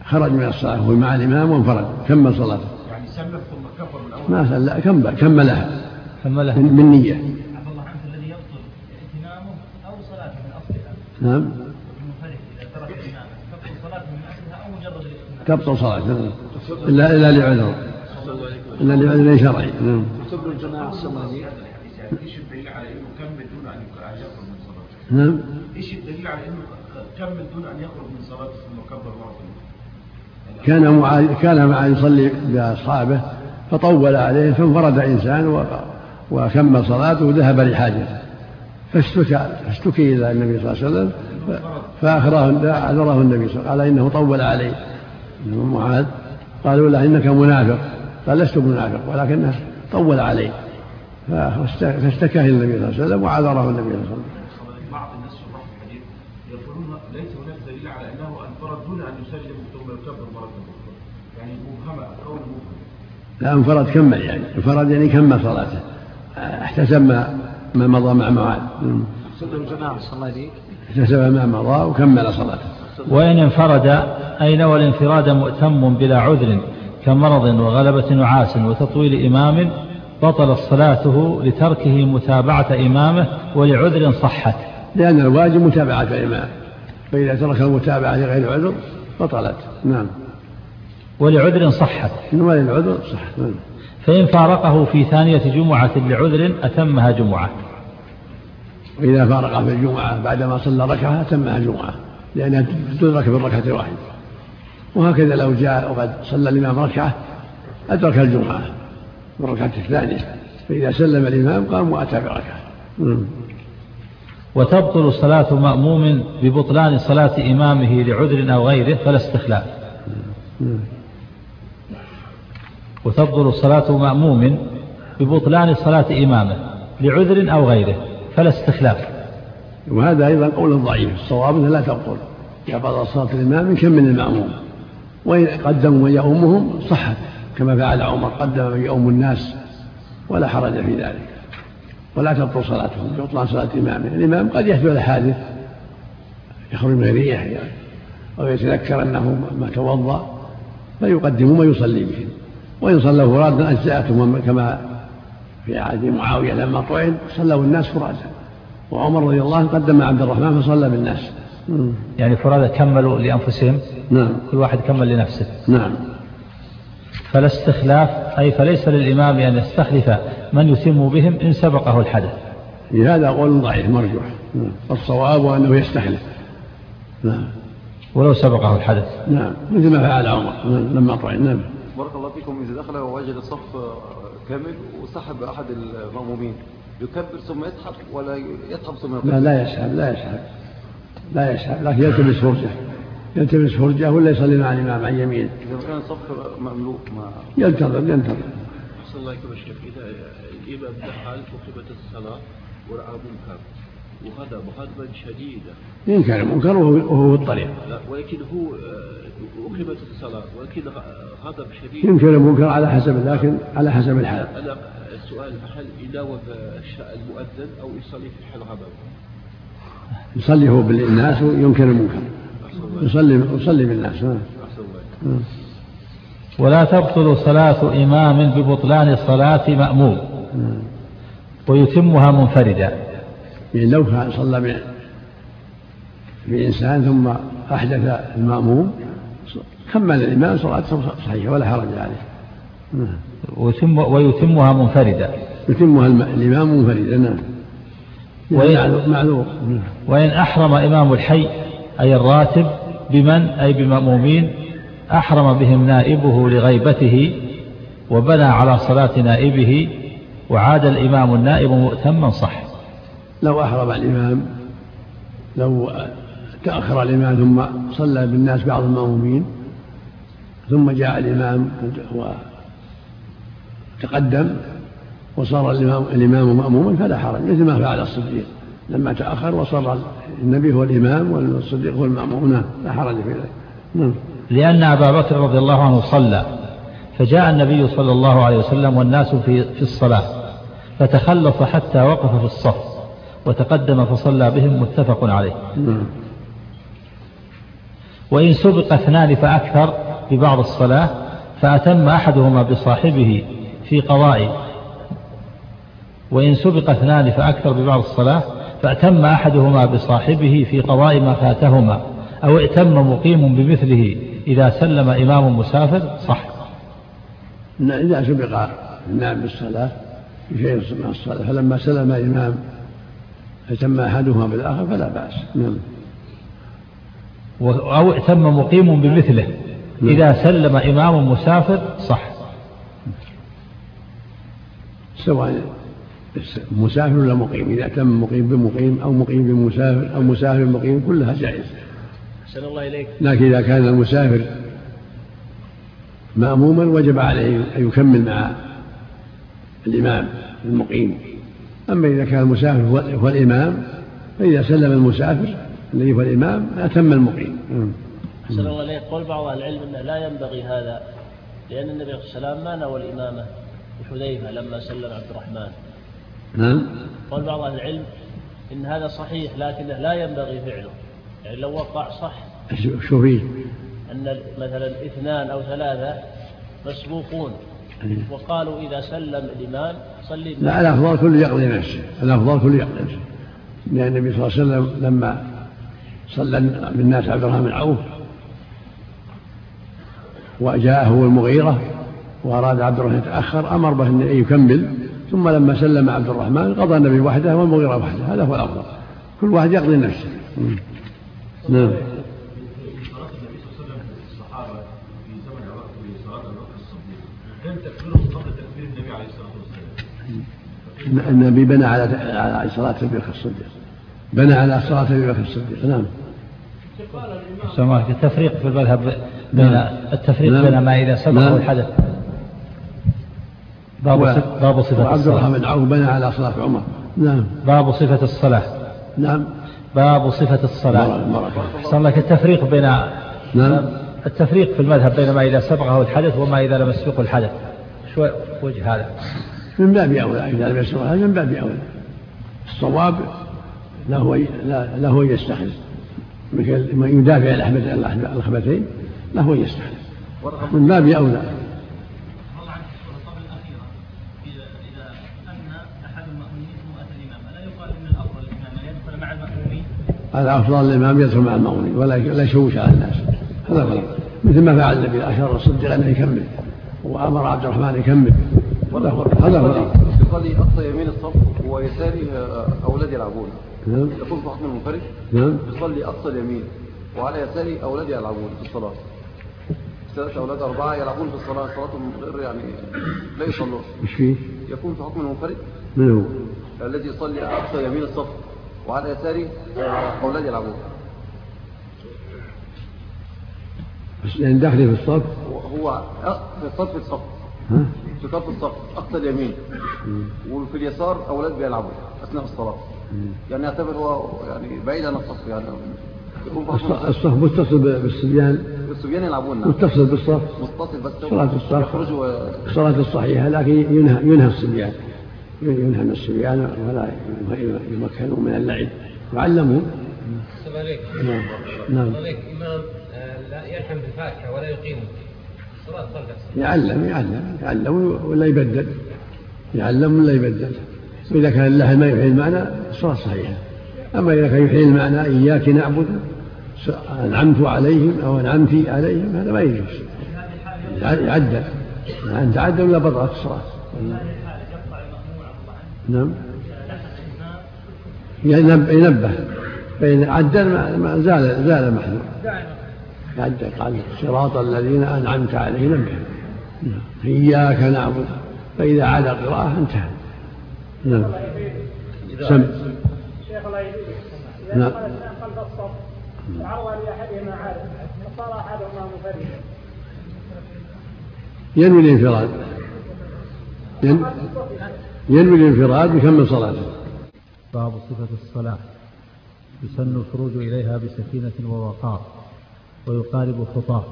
خرج من الصلاة هو مع الإمام وانفرد كمل صلاته. يعني سلم ثم كبر من الأول ما سلم كمل كملها كملها من نية. الذي يبطل ائتمامه أو صلاته من أصلها. نعم. تبطل صلاته إلا إلا لعذر. إلا لعذر شرعي. نعم. تبطل الجماعة الصلاة إيش الدليل على إنه كمل دون أن يخرج من صلاته؟ نعم. إيش الدليل على إنه كمل دون أن يخرج من صلاته ثم كبر مرة كان معاذ كان معاذ يصلي بأصحابه فطول عليه فانفرد إنسان وكمل صلاته وذهب لحاجته فاشتكى فاشتكي إلى النبي صلى الله عليه وسلم فاخره أعذره النبي صلى الله عليه وسلم قال إنه طول علي معاذ. قالوا له إنك منافق. قال لست منافق ولكنه طول علي فاشتكى إلى النبي صلى الله عليه وسلم وعذره النبي صلى الله عليه وسلم. بعض الناس شراح الحديث يقولون ليس هناك دليل على أنه انفرد دون أن يسلم ثم يكبر مره أخرى يعني مبهمة قول مبهم لا انفرد كمل يعني؟ انفرد يعني كمل صلاته؟ احتسب ما ما مضى مع معاذ. عليه احتسب ما مضى وكمل صلاته. وإن انفرد أي نوى الانفراد مؤتم بلا عذر كمرض وغلبة نعاس وتطويل إمام بطلت صلاته لتركه متابعة إمامه ولعذر صحت لأن الواجب متابعة الإمام فإذا ترك المتابعة لغير عذر بطلت. نعم. ولعذر صحت وللعذر صحت نعم. فإن فارقه في ثانية جمعة لعذر أتمها جمعة. وإذا فارق في الجمعة بعدما صلى ركعة أتمها جمعة لأنها تدرك بالركعة الواحدة. وهكذا لو جاء وقد صلى الإمام ركعة أدرك الجمعة بالركعة الثانية فإذا سلم الإمام قام وأتى بركعة. وتبطل صلاة مأموم ببطلان صلاة إمامه لعذر أو غيره فلا استخلاف. وتبطل صلاة مأموم ببطلان صلاة إمامه لعذر أو غيره فلا استخلاف. وهذا أيضا قول ضعيف الصواب لا تبطل. إذا بطل صلاة الإمام كم من المأموم؟ وإن قدم من يؤمهم صحت كما فعل عمر قدم من يؤم الناس ولا حرج في ذلك. ولا تبطل صلاتهم ببطلان صلاة إمامه الإمام قد يحدث له حادث يخرج من يعني أو يتذكر أنه ما توضأ فيقدم ما يصلي بهم وإن صلوا فرادا أجزأتهم كما في عهد معاوية لما طعن صلوا الناس فرادا. وعمر رضي الله عنه قدم عبد الرحمن فصلى بالناس. يعني فرادا كملوا لأنفسهم. نعم. كل واحد كمل لنفسه. نعم. فلا استخلاف أي فليس للإمام أن يستخلف من يتم بهم إن سبقه الحدث. هذا قول ضعيف مرجوح. الصواب أنه يستخلف. نعم. ولو سبقه الحدث. نعم. مثل ما فعل عمر. لما طعن. نعم. بارك الله فيكم. إذا دخل ووجد الصف كامل وسحب أحد المأمومين يكبر ثم يسحب ولا يسحب ثم يكبر؟ لا لا يسحب لا يسحب. لا يسحب لكن يلتمس فرجة. يلتمس فرجة ولا يصلي مع الإمام عن يمينه إذا كان الصف مملوء ما ينتظر ينتظر. أحسن الله يكرمك شيخ. إذا الإمام دخل وقفت الصلاة ورأى منكر وهذا مغاضبا شديدا ينكر المنكر وهو في الطريق. لا ولكن هو أقيمت الصلاة ولكن غضب شديد ينكر المنكر على حسب لكن على حسب الحال. أنا السؤال هل يناوب المؤذن أو يصلي في حال غضب؟ يصلي هو بالناس وينكر المنكر. يصلي يصلي بالناس نعم ولا تبطل صلاة إمام ببطلان صلاة مأموم. ويتمها منفردا. يعني لو كان صلى بإنسان ثم أحدث المأموم كمل الإمام صلاته صحيحة ولا حرج عليه. ويتم ويتمها منفردا. يتمها الإمام منفردا نعم. وإن, معذور وإن أحرم إمام الحي أي الراتب بمن؟ أي بمأمومين. أحرم بهم نائبه لغيبته وبنى على صلاة نائبه وعاد الإمام النائب مؤتما صح. لو أحرم الإمام لو تأخر الإمام ثم صلى بالناس بعض المأمومين ثم جاء الإمام وتقدم وصار الإمام, الإمام مأموما فلا حرج مثل ما فعل الصديق. لما تأخر وصار النبي هو الإمام والصديق هو المأموم. نعم لا حرج في ذلك. نعم. لأن أبا بكر رضي الله عنه صلى فجاء النبي صلى الله عليه وسلم والناس في, في الصلاة فتخلص حتى وقف في الصف وتقدم فصلى بهم متفق عليه. نعم. وإن سبق اثنان فأكثر ببعض الصلاة فأتم أحدهما بصاحبه في قضاء وإن سبق اثنان فأكثر ببعض الصلاة فأتم أحدهما بصاحبه في قضاء ما فاتهما أو ائتم مقيم بمثله إذا سلم إمام مسافر صح. إذا سبق النائب بالصلاة في شيء من الصلاة فلما سلم إمام اتم أحدهما بالآخر فلا بأس. نعم. أو ائتم مقيم بمثله نعم. إذا سلم إمام مسافر صح. سواء مسافر ولا مقيم. إذا تم مقيم بمقيم أو مقيم بمسافر أو مسافر بمقيم كلها جائزة. أحسن الله إليك. لكن إذا كان المسافر مأموما وجب عليه أن يكمل مع الإمام المقيم. أما إذا كان المسافر هو الإمام فإذا سلم المسافر الذي هو الإمام أتم المقيم. أحسن الله إليك. قول بعض أهل العلم أنه لا ينبغي هذا لأن النبي عليه الصلاة والسلام ما نوى الإمامة بحذيفة لما سلم عبد الرحمن. نعم. قال بعض أهل العلم إن هذا صحيح لكنه لا ينبغي فعله. يعني لو وقع صح شو فيه؟ أن مثلا اثنان أو ثلاثة مسبوقون. وقالوا إذا سلم الإمام صلي. لا الأفضل كل يقضي نفسه الأفضل كل يقضي نفسه. لأن النبي صلى الله عليه وسلم لما صلى بالناس عبد الرحمن بن عوف وجاءه المغيرة وأراد عبد الرحمن يتأخر أمر به أن يكمل. ثم لما سلم عبد الرحمن قضى النبي وحده والمغيرة وحده. هذا هو الأفضل. كل واحد يقضي نفسه. نعم. النبي بنى على على صلاة أبي بكر الصديق. بنى على صلاة أبي بكر الصديق. نعم. سماحة التفريق في المذهب بين نعم. التفريق نعم. بين ما إذا سبقه نعم. الحدث باب باب صفة عبد الرحمن بن عوف بنى على صلاة عمر. نعم. باب صفة الصلاة. نعم. باب صفة الصلاة. صار لك التفريق بين نعم. التفريق في المذهب بين ما إذا سبقه الحدث وما إذا لم يسبقه الحدث. شو وجه هذا. من باب أولى. إذا لم يسبقه هذا من باب أولى. الصواب له له أن يستخلف مثل من يدافع الأخبثين له أن يستخلف من باب أولى. هذا أفضل الإمام يدخل مع المأمونين ولا لا يشوش على الناس. هذا غلط. مثل ما فعل النبي أشار الصديق أنه يكمل وأمر عبد الرحمن يكمل. هذا هو هذا هو يصلي أقصى يمين الصف ويساري آه، أولاد يلعبون. نعم. يقول في حكم المنفرد نعم. يصلي أقصى اليمين وعلى يساري أولاد يلعبون في الصلاة. ثلاثة أولاد أربعة يلعبون في الصلاة صلاتهم غير يعني لا يصلون. مش فيه؟ يكون في حكم المنفرد من هو؟ الذي يصلي أقصى يمين الصف وعلى يساري أولاد يلعبون يعني داخلي في الصف؟ هو في الصف في الصف. ها؟ في صف الصف أقصى اليمين. وفي اليسار أولاد بيلعبوا أثناء الصلاة. يعني يعتبر هو يعني بعيد عن الصف يعني. الصف متصل بالصبيان؟ الصبيان يلعبون. نعم متصل بالصف؟ متصل بس صلاة الصف. الصلاة الصحيحة لكن ينهى ينهى الصبيان. ينهى من الصبيان ولا يمكنوا من اللعب. عليكم. نعم. نعم. إمام آه، لا يلحم بالفاتحة ولا يقيم. الصلاة يعلم يعلم. يعلم ولا يبدل. يعلم ولا يبدل. وإذا كان اللحن ما يحيي المعنى الصلاة صحيحة. أما إذا كان يحيي المعنى إياك نعبد أنعمت عليهم أو أنعمت عليهم هذا ما يجوز. يعدل أن تعدل ولا بطلت الصلاة؟ نعم. ينبه. فإن عدل ما زال زال المحذور عدل قال صراط الذين أنعمت عليهم. نبه إياك نعبد. فإذا عاد القراءة انتهى. نعم. سم شيخ الله إذا نعم. خلف الصف وعرض لأحدهما عارف فصار أحدهما منفردا ينوي الانفراد. ينوي الانفراد يكمل صلاته. باب صفة الصلاة. يسن الخروج إليها بسكينة ووقار ويقارب خطاه.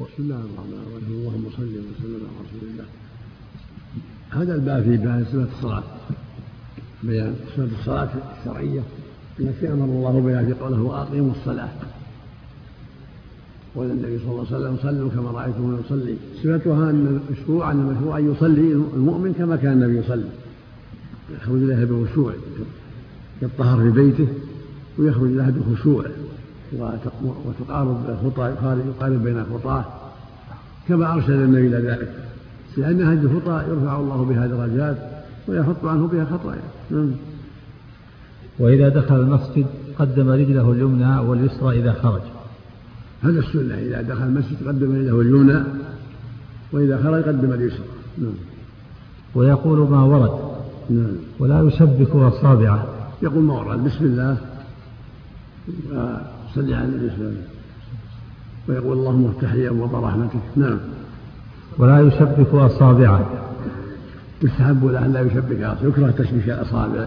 بسم الله الرحمن الرحيم. اللهم صل وسلم على رسول الله. هذا الباب في بيان صفة الصلاة. بيان صفة الصلاة الشرعية. التي أمر الله بها في قوله وأقيموا الصلاة. قال النبي صلى الله عليه وسلم صلوا كما رأيتم يصلي. صفتها أن المشروع أن المشروع أن يصلي المؤمن كما كان النبي يصلي. يخرج إليها بخشوع يطهر في بيته ويخرج لها بخشوع. وتقارب خطى يقارب بين خطاه كما أرشد النبي إلى ذلك. لأن هذه الخطى يرفع الله بها درجات ويحط عنه بها خطايا نعم. وإذا دخل المسجد قدم رجله اليمنى واليسرى إذا خرج. هذا السنة إذا دخل المسجد قدم رجله اليمنى وإذا خرج قدم اليسرى. نعم. ويقول ما ورد. نعم. ولا يشبك أصابعه يقول ما ورد. بسم الله. صل على النبي صلى الله عليه وسلم. ويقول اللهم افتح لي أبواب رحمتك. نعم. ولا يشبك اصابعه يستحب له ان لا يشبك أصابعه. يكره تشبيك الاصابع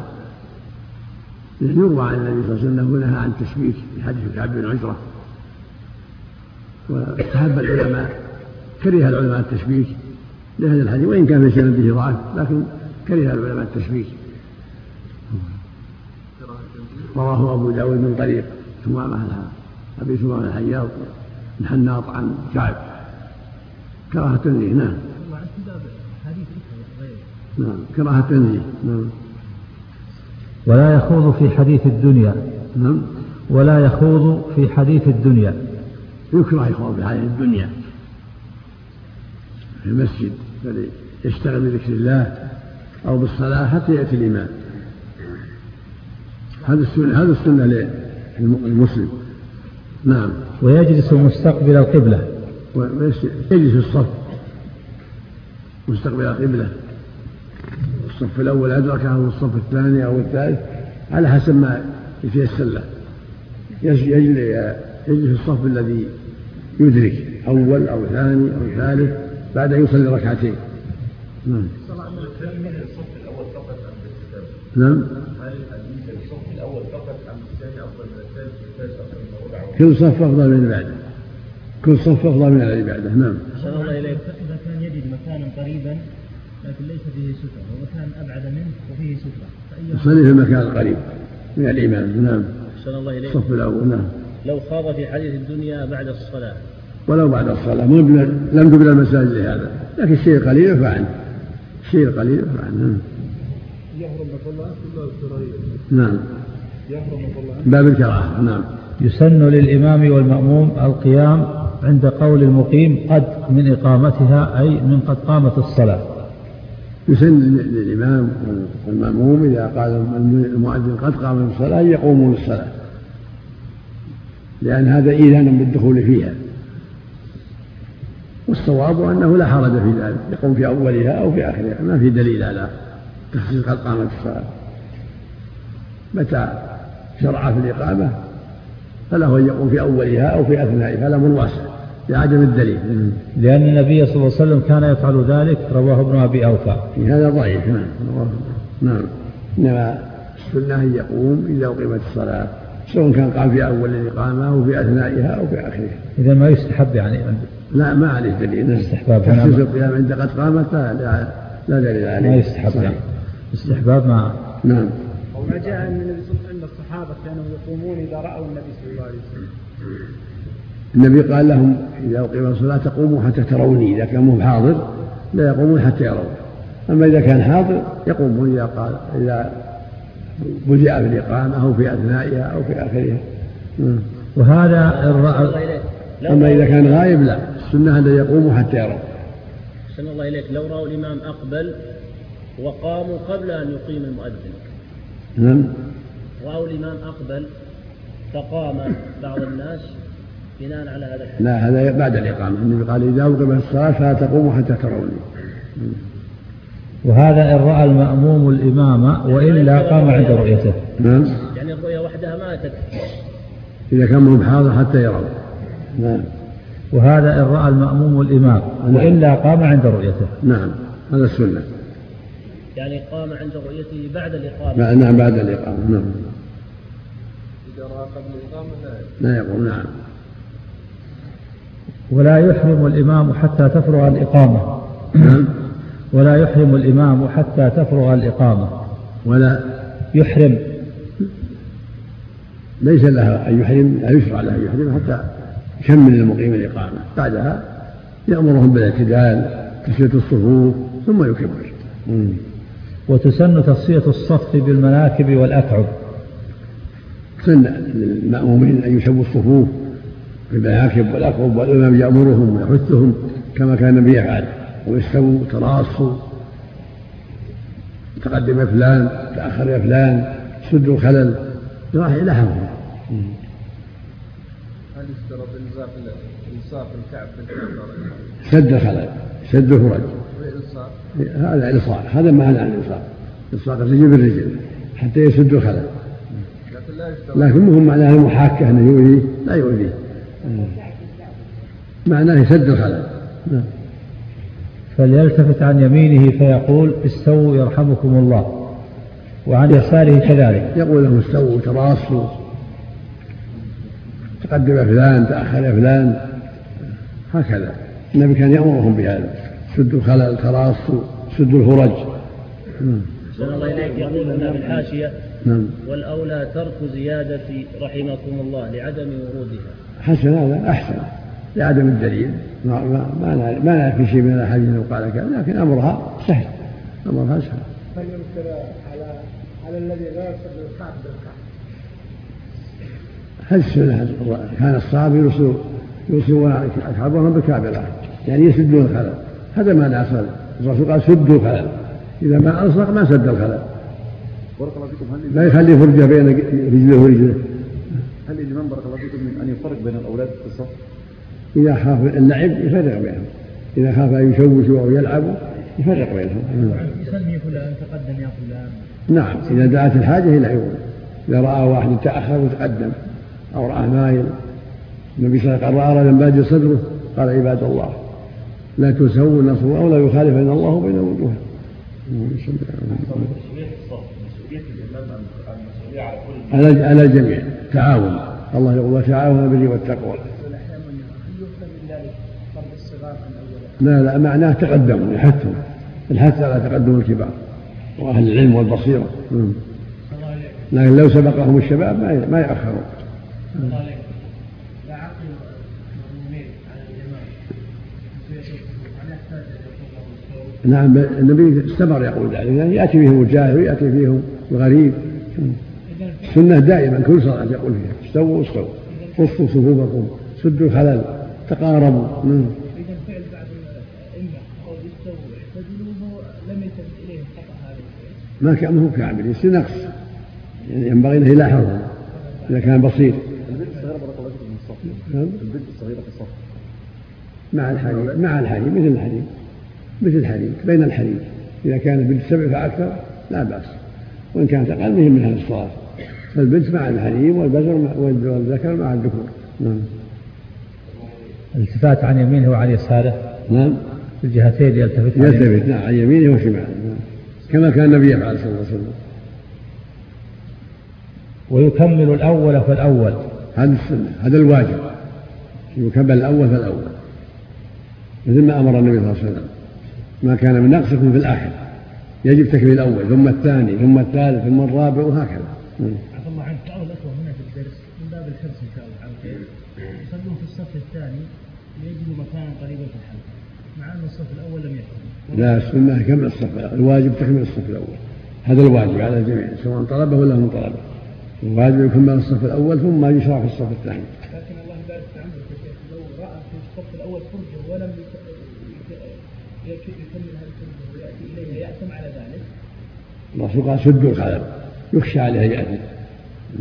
يروى عن النبي صلى الله عليه وسلم أنه نهى عن التشبيك في حديث كعب بن عجره واستحب العلماء كره العلماء التشبيك لهذا الحديث وإن كان في سنده ضعف لكن كره العلماء التشبيك رواه أبو داود من طريق ثمامة أبي ثمامة الحياض بن حناط عن كعب كراهة التنزيه نعم. نعم كراهة التنزيه نعم. ولا يخوض في حديث الدنيا. نعم. ولا يخوض في حديث الدنيا. يكره يخوض في حديث الدنيا. في المسجد بل يشتغل بذكر الله أو بالصلاة حتى يأتي الإمام. هذا السنة هذا السنة للمسلم. نعم. ويجلس مستقبل القبلة. ويجلس في الصف. مستقبل القبلة. الصف الأول أدركه أو الصف الثاني أو الثالث على حسب ما يتيسر له. يجلس في الصف الذي يدرك أول أو ثاني أو ثالث بعد أن يصلي ركعتين. نعم. نعم. كل صف أفضل من البعده كل صف أفضل من الذي بعده نعم. أحسن الله إليك. إذا كان يجد مكانا قريبا لكن ليس فيه سترة. ومكان أبعد منه وفيه سترة. يصلي في المكان القريب من الإمام نعم. أحسن الله إليك. الصف الأول. نعم. لو خاض في حديث الدنيا بعد الصلاة. ولو بعد الصلاة مو لم تبنى المساجد لهذا لكن الشيء القليل يرفع عنه الشيء القليل يرفع عنه نعم. يحرم الله نعم. يحرم الله باب الكراهة. نعم. يسن للإمام والمأموم القيام عند قول المقيم قد من إقامتها أي من قد قامت الصلاة. يسن للإمام والمأموم إذا قال المؤذن قد قام الصلاة أن يقوموا للصلاة. لأن هذا إيذان بالدخول فيها. والصواب أنه لا حرج في ذلك يقوم في أولها أو في آخرها ما في دليل على تخصيص قد قامت الصلاة متى شرع في الإقامة؟ فله أن يقوم في أولها أو في أثنائها هذا من واسع لعدم الدليل. لأن النبي صلى الله عليه وسلم كان يفعل ذلك رواه ابن أبي أوفى. هذا ضعيف نعم. نعم. إنما السنة أن يقوم إذا أقيمت الصلاة. سواء كان قام في أول الإقامة أو في أثنائها أو في آخرها إذا ما يستحب يعني لا ما عليه دليل. استحباب تخصيص القيام عند قد قامت لا, لا دليل عليه. ما يستحب يعني. استحباب ما نعم. وما جاء ان النبي صلى الله عليه وسلم الصحابة كانوا يقومون إذا رأوا النبي صلى الله عليه وسلم. النبي قال لهم إذا اقيم الصلاة تقوموا حتى تروني إذا كان مو حاضر لا يقومون حتى يرون. أما إذا كان حاضر يقومون إذا قال إذا بدأ في الإقامة أو في أثنائها أو في آخرها. نعم. وهذا الرأي أما إذا كان غايب لا. السنة أن يقوموا حتى يروا. أحسن الله إليك. لو رأوا الإمام أقبل وقاموا قبل أن يقيم المؤذن. نعم. رأوا الإمام أقبل فقام بعض الناس بناء على هذا الحديث. لا هذا بعد الإقامة. النبي قال إذا أقيمت الصلاة فلا تقوموا حتى تروني. وهذا إن رأى المأموم الإمام وإلا قام عند رؤيته. نعم. يعني الرؤيا وحدها ما تكفي إذا كان مهم حاضر حتى يروا نعم. وهذا إن رأى المأموم الإمام وإلا قام عند رؤيته. نعم. هذا السنة. يعني قام عند رؤيته بعد الإقامة. نعم بعد الإقامة. نعم. إذا رأى قبل الإقامة لا يقوم نعم. ولا يحرم الإمام حتى تفرغ الإقامة. نعم. ولا يحرم الإمام حتى تفرغ الإقامة. ولا يحرم. ليس لها أن يحرم لا يشرع له أن يحرم حتى يكمل المقيم الإقامة. بعدها يأمرهم بالاعتدال تسوية الصفوف ثم يكبر وتسن تصفية الصف بالمناكب والأكعب. سن للمأمومين أن يسووا الصفوف بالمناكب والأكعب والإمام يأمرهم ويحثهم كما كان النبي يفعل. ويستووا تراصوا تقدم فلان تأخر فلان سدوا الخلل راح إلى هذا هل يشترط إلصاق الكعب بالكعب سد الخلل سد الفرج والإلصاق هذا إلصاق هذا معنى الإلصاق إلصاق الرجل بالرجل حتى يسد الخلل. لكن لا يشترط. لكن مو معناه المحاكة أنه يؤذيه لا يؤذيه معناه سد الخلل. نعم. فليلتفت عن يمينه فيقول استووا يرحمكم الله. وعن يساره كذلك. يقول لهم استووا تراصوا. تقدم فلان تأخر فلان. هكذا. النبي كان يأمرهم بهذا. سدوا الخلل تراصوا. سدوا الفرج. أحسن الله إليك. يقول هنا في الحاشية نعم. والأولى ترك زيادة رحمكم الله لعدم ورودها. حسن هذا. أحسن. لعدم الدليل. ما ما ما, ما لا في شيء من الاحاديث لو قال كذا لكن أمرها سهل. أمرها سهل. هل ينكر على على الذي لا يصل الكعب بالكعب هل كان الصحابة يوصوا يوصون أصحابهم بالكعبة يعني يسدون الخلل. هذا ما الأصل الرسول قال سدوا الخلل. إذا ما ألصق ما سد الخلل. بارك الله فيكم. هل لا يخلي فرجة بين رجله ورجله. هل الإمام بارك الله فيكم أن يفرق بين الأولاد في الصف؟ إذا خاف اللعب يفرق بينهم. إذا خاف أن يشوشوا أو يلعبوا يفرق بينهم. يسمي فلان تقدم يا فلان. نعم إذا دعت الحاجة إلى عيون إذا رأى واحد تأخر وتقدم أو رأى مايل. النبي صلى الله عليه وسلم قال رأى بادي صدره؟ قال عباد الله لا تسووا النصر أو لا يخالفن الله بين وجوههم على على الجميع تعاون. الله يقول وتعاون بالبر والتقوى لا لا معناه تقدموا يحثهم الحث على تقدم الكبار وأهل العلم والبصيرة. لكن لو سبقهم الشباب ما ما يأخرون نعم النبي استمر يقول ذلك يعني يأتي فيهم الجاهل وياتي فيهم الغريب. السنة دائما كل صلاة يقول فيها استووا استووا صفوا صفوفكم سدوا الخلل تقاربوا نعم اذا فعل بعض الائمه أو يستووا يعتدلوا لم يلتفت اليه خطا هذا ما كان هو كامل يصير نقص. يعني ينبغي انه يلاحظها إذا كان بصير البنت الصغيرة بارك الله فيكم من الصف. البنت الصغيرة في الصف. مع الحريم مع الحريم مثل الحريم مثل الحريم بين الحريم إذا كان البنت سبع فأكثر لا بأس. وإن كانت أقل مهم من هذا الصلاة. فالبنت مع الحريم والبزر والذكر مع الذكور. نعم. الالتفات عن يمينه وعن يساره. نعم. في الجهتين يلتفت عن يلتفت نعم عن يمينه وشماله. نعم. كما كان النبي يفعل صلى الله عليه وسلم. ويكمل الأول فالأول. هذا السنة هذا الواجب. يكمل الأول فالأول. مثل ما أمر النبي صلى الله عليه وسلم. ما كان من نقص يكون في الآخر. يجب تكميل الأول ثم الثاني ثم الثالث ثم الرابع وهكذا. عفى الله عنك بعض الأخوة هنا في الدرس من باب الحرص إن شاء الله على خير يصلون في الصف الثاني ليجدوا مكانا قريبا في الحلقة. مع أن الصف الأول لم يكن. لا السنة كمل الصف الواجب تكمل الصف الأول. هذا الواجب على الجميع سواء طلبه ولا من طلبه. الواجب يكمل الصف الأول ثم يشرع في الصف الثاني. لكن الله يبارك في عمرك لو رأى في الصف الأول فرجة ولم يكمل هذه الفرجة ويأتي إليها يأثم على ذلك. الرسول قال سدوا الخلل يخشى عليه يأتي.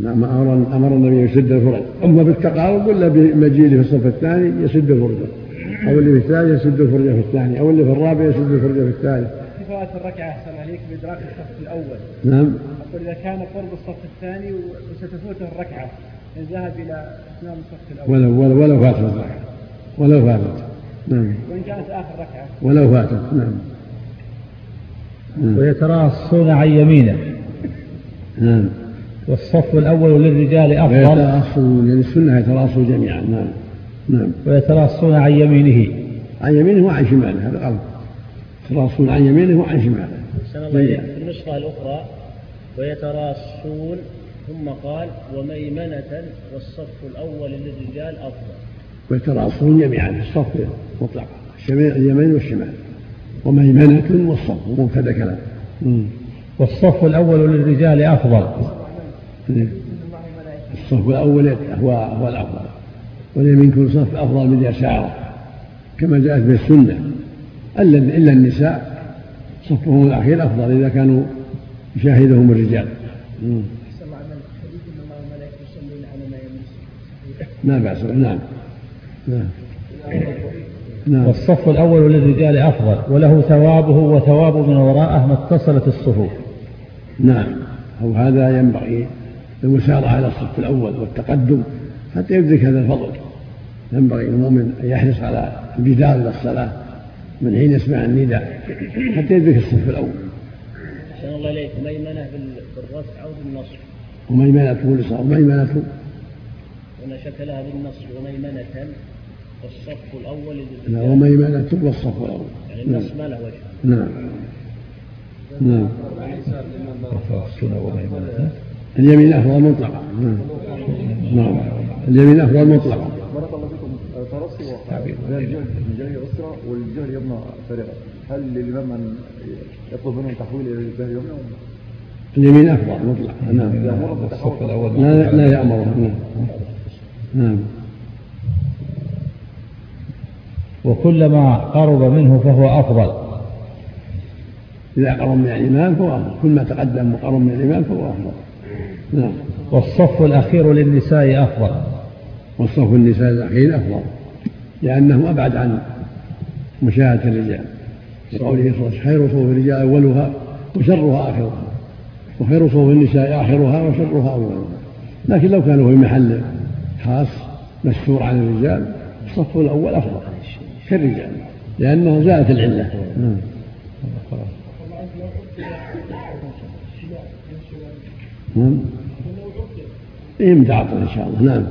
نعم أمر أمر النبي يسد الفرج. أما بالتقارب ولا بمجيئه في الصف الثاني يسد الفرجه أو اللي في الثالث يسد الفرجة في الثاني أو اللي في الرابع يسد الفرجة في الثالث في فوات الركعة أحسن عليك بإدراك الصف الأول. نعم. أقول إذا كان قرب الصف الثاني وستفوته الركعة إن ذهب إلى إتمام الصف الأول. ولو ولو, ولو فاتت الركعة. ولو فاتت. نعم. وإن كانت آخر ركعة. ولو فاتت. نعم. نعم. ويتراصون عن يمينه. نعم. والصف الأول للرجال أفضل. ويتراصون يعني السنة يتراصوا جميعا. نعم. نعم. ويتراصون عن يمينه. عن يمينه وعن شماله هذا غلط يتراصون عن يمينه وعن شماله. في النسخة الأخرى ويتراصون ثم قال وميمنة والصف الأول للرجال أفضل. ويتراصون جميعا في الصف مطلقا اليمين والشمال. وميمنة والصف مبتدا كلام. والصف الأول للرجال أفضل. الصف الأول هو هو الأفضل. واليمين كل صف أفضل من يساره كما جاءت به السنة. إلا النساء صفهم الأخير أفضل إذا كانوا يشاهدهم الرجال. لا بأس نعم. نعم. نعم. والصف الأول للرجال أفضل وله ثوابه وثواب من وراءه ما اتصلت الصفوف. نعم. أو هذا ينبغي المسارعة على الصف الأول والتقدم حتى يدرك هذا الفضل. ينبغي المؤمن أن يحرص على البدار إلى الصلاة من حين يسمع النداء حتى يدرك الصف الأول. أحسن الله إليك. ميمنة بالرفع أو بالنصب وميمنة والإصرار وميمنة هنا شكلها بالنصب وميمنة والصف الأول لا وميمنة والصف الأول. يعني النصب ما له وجه. نعم. نعم. اليمين أفضل مطلقا. نعم. نعم. اليمين أفضل مطلقا. بارك الله فيكم ترصي تعبير الجهل أسرة والجهل يبنى فريقة هل للإمام أن يطلب منهم تحويل إلى الجهل يبنى اليمين أفضل مطلق. نعم. الصف الأول لا لا يأمرهم نعم. نعم. وكلما قرب منه فهو أفضل. إذا قرب من الإمام فهو أفضل. كل ما تقدم وقرب من الإمام فهو أفضل. نعم. والصف الأخير للنساء أفضل. والصف النساء الأخير أفضل. لأنه أبعد عن مشاهدة الرجال. لقوله صلى الله خير صفوف الرجال أولها وشرها آخرها وخير صفوف النساء آخرها وشرها أولها. لكن لو كانوا في محل خاص مستور عن الرجال الصف الأول أفضل كالرجال لأنه زالت العلة. نعم. نعم. إيه متعطل إن شاء الله. نعم.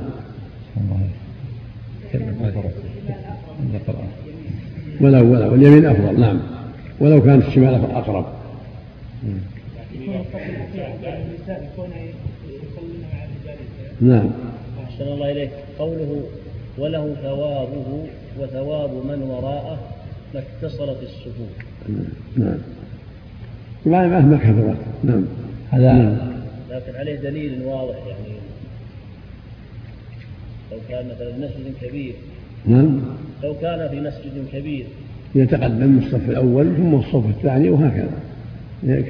ولو ولو واليمين أفضل نعم. ولو كانت الشمال أقرب. نعم. أحسن الله إليك. قوله وله ثوابه وثواب من وراءه ما اتصلت الصفوف نعم. ما مهما كثرت نعم. هذا نعم. لكن عليه دليل واضح يعني. لو كان مثلا مسجد كبير نعم. لو كان في مسجد كبير. يتقدم الصف الأول ثم الصف الثاني وهكذا.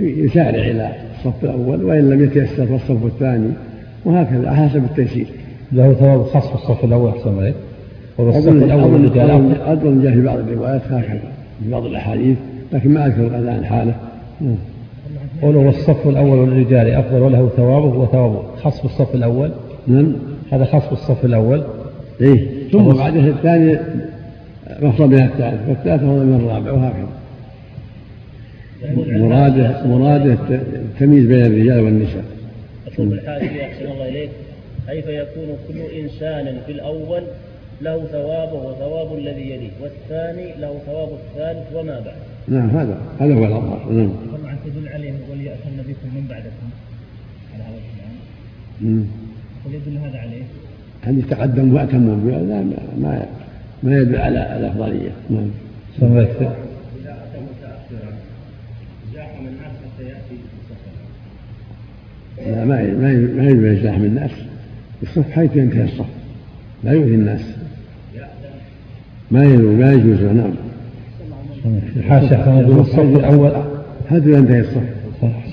يسارع إلى الصف الأول وإن لم يتيسر فالصف الثاني وهكذا حسب التيسير. له ثواب خاص في الصف الأول أحسن عليك. والصف أظن الأول أظن جاء في بعض الروايات هكذا في بعض الأحاديث لكن ما أذكر الآن حاله نعم. قوله والصف الأول للرجال أفضل وله ثوابه وثوابه خاص بالصف الأول. نعم. هذا خاص بالصف الأول. إيه. ثم بعد الثاني مفصل من الثالث والثالث هو من الرابع وهكذا. مراده مراده التمييز بين الرجال والنساء. يقول الحاشية أحسن الله إليك. أي فيكون كل إنسان في الأول له ثوابه وثواب الذي يليه والثاني له ثواب الثالث وما بعد؟ نعم هذا هذا هو الأظهر نعم. طبعا تدل عليه وليأتن بكم من بعدكم. على هذا الكلام. مم. ويدل هذا عليه؟ هل يتقدم وأتموا بها لا ما ما, ما يدل على الأفضلية نعم. سمعت. لا ما ما ما يزاحم الناس. الصف حيث ينتهي الصف لا يؤذي الناس. ما يجوز ما يجوز. نعم. الحاشية الصف الأول. حيث ينتهي الصف.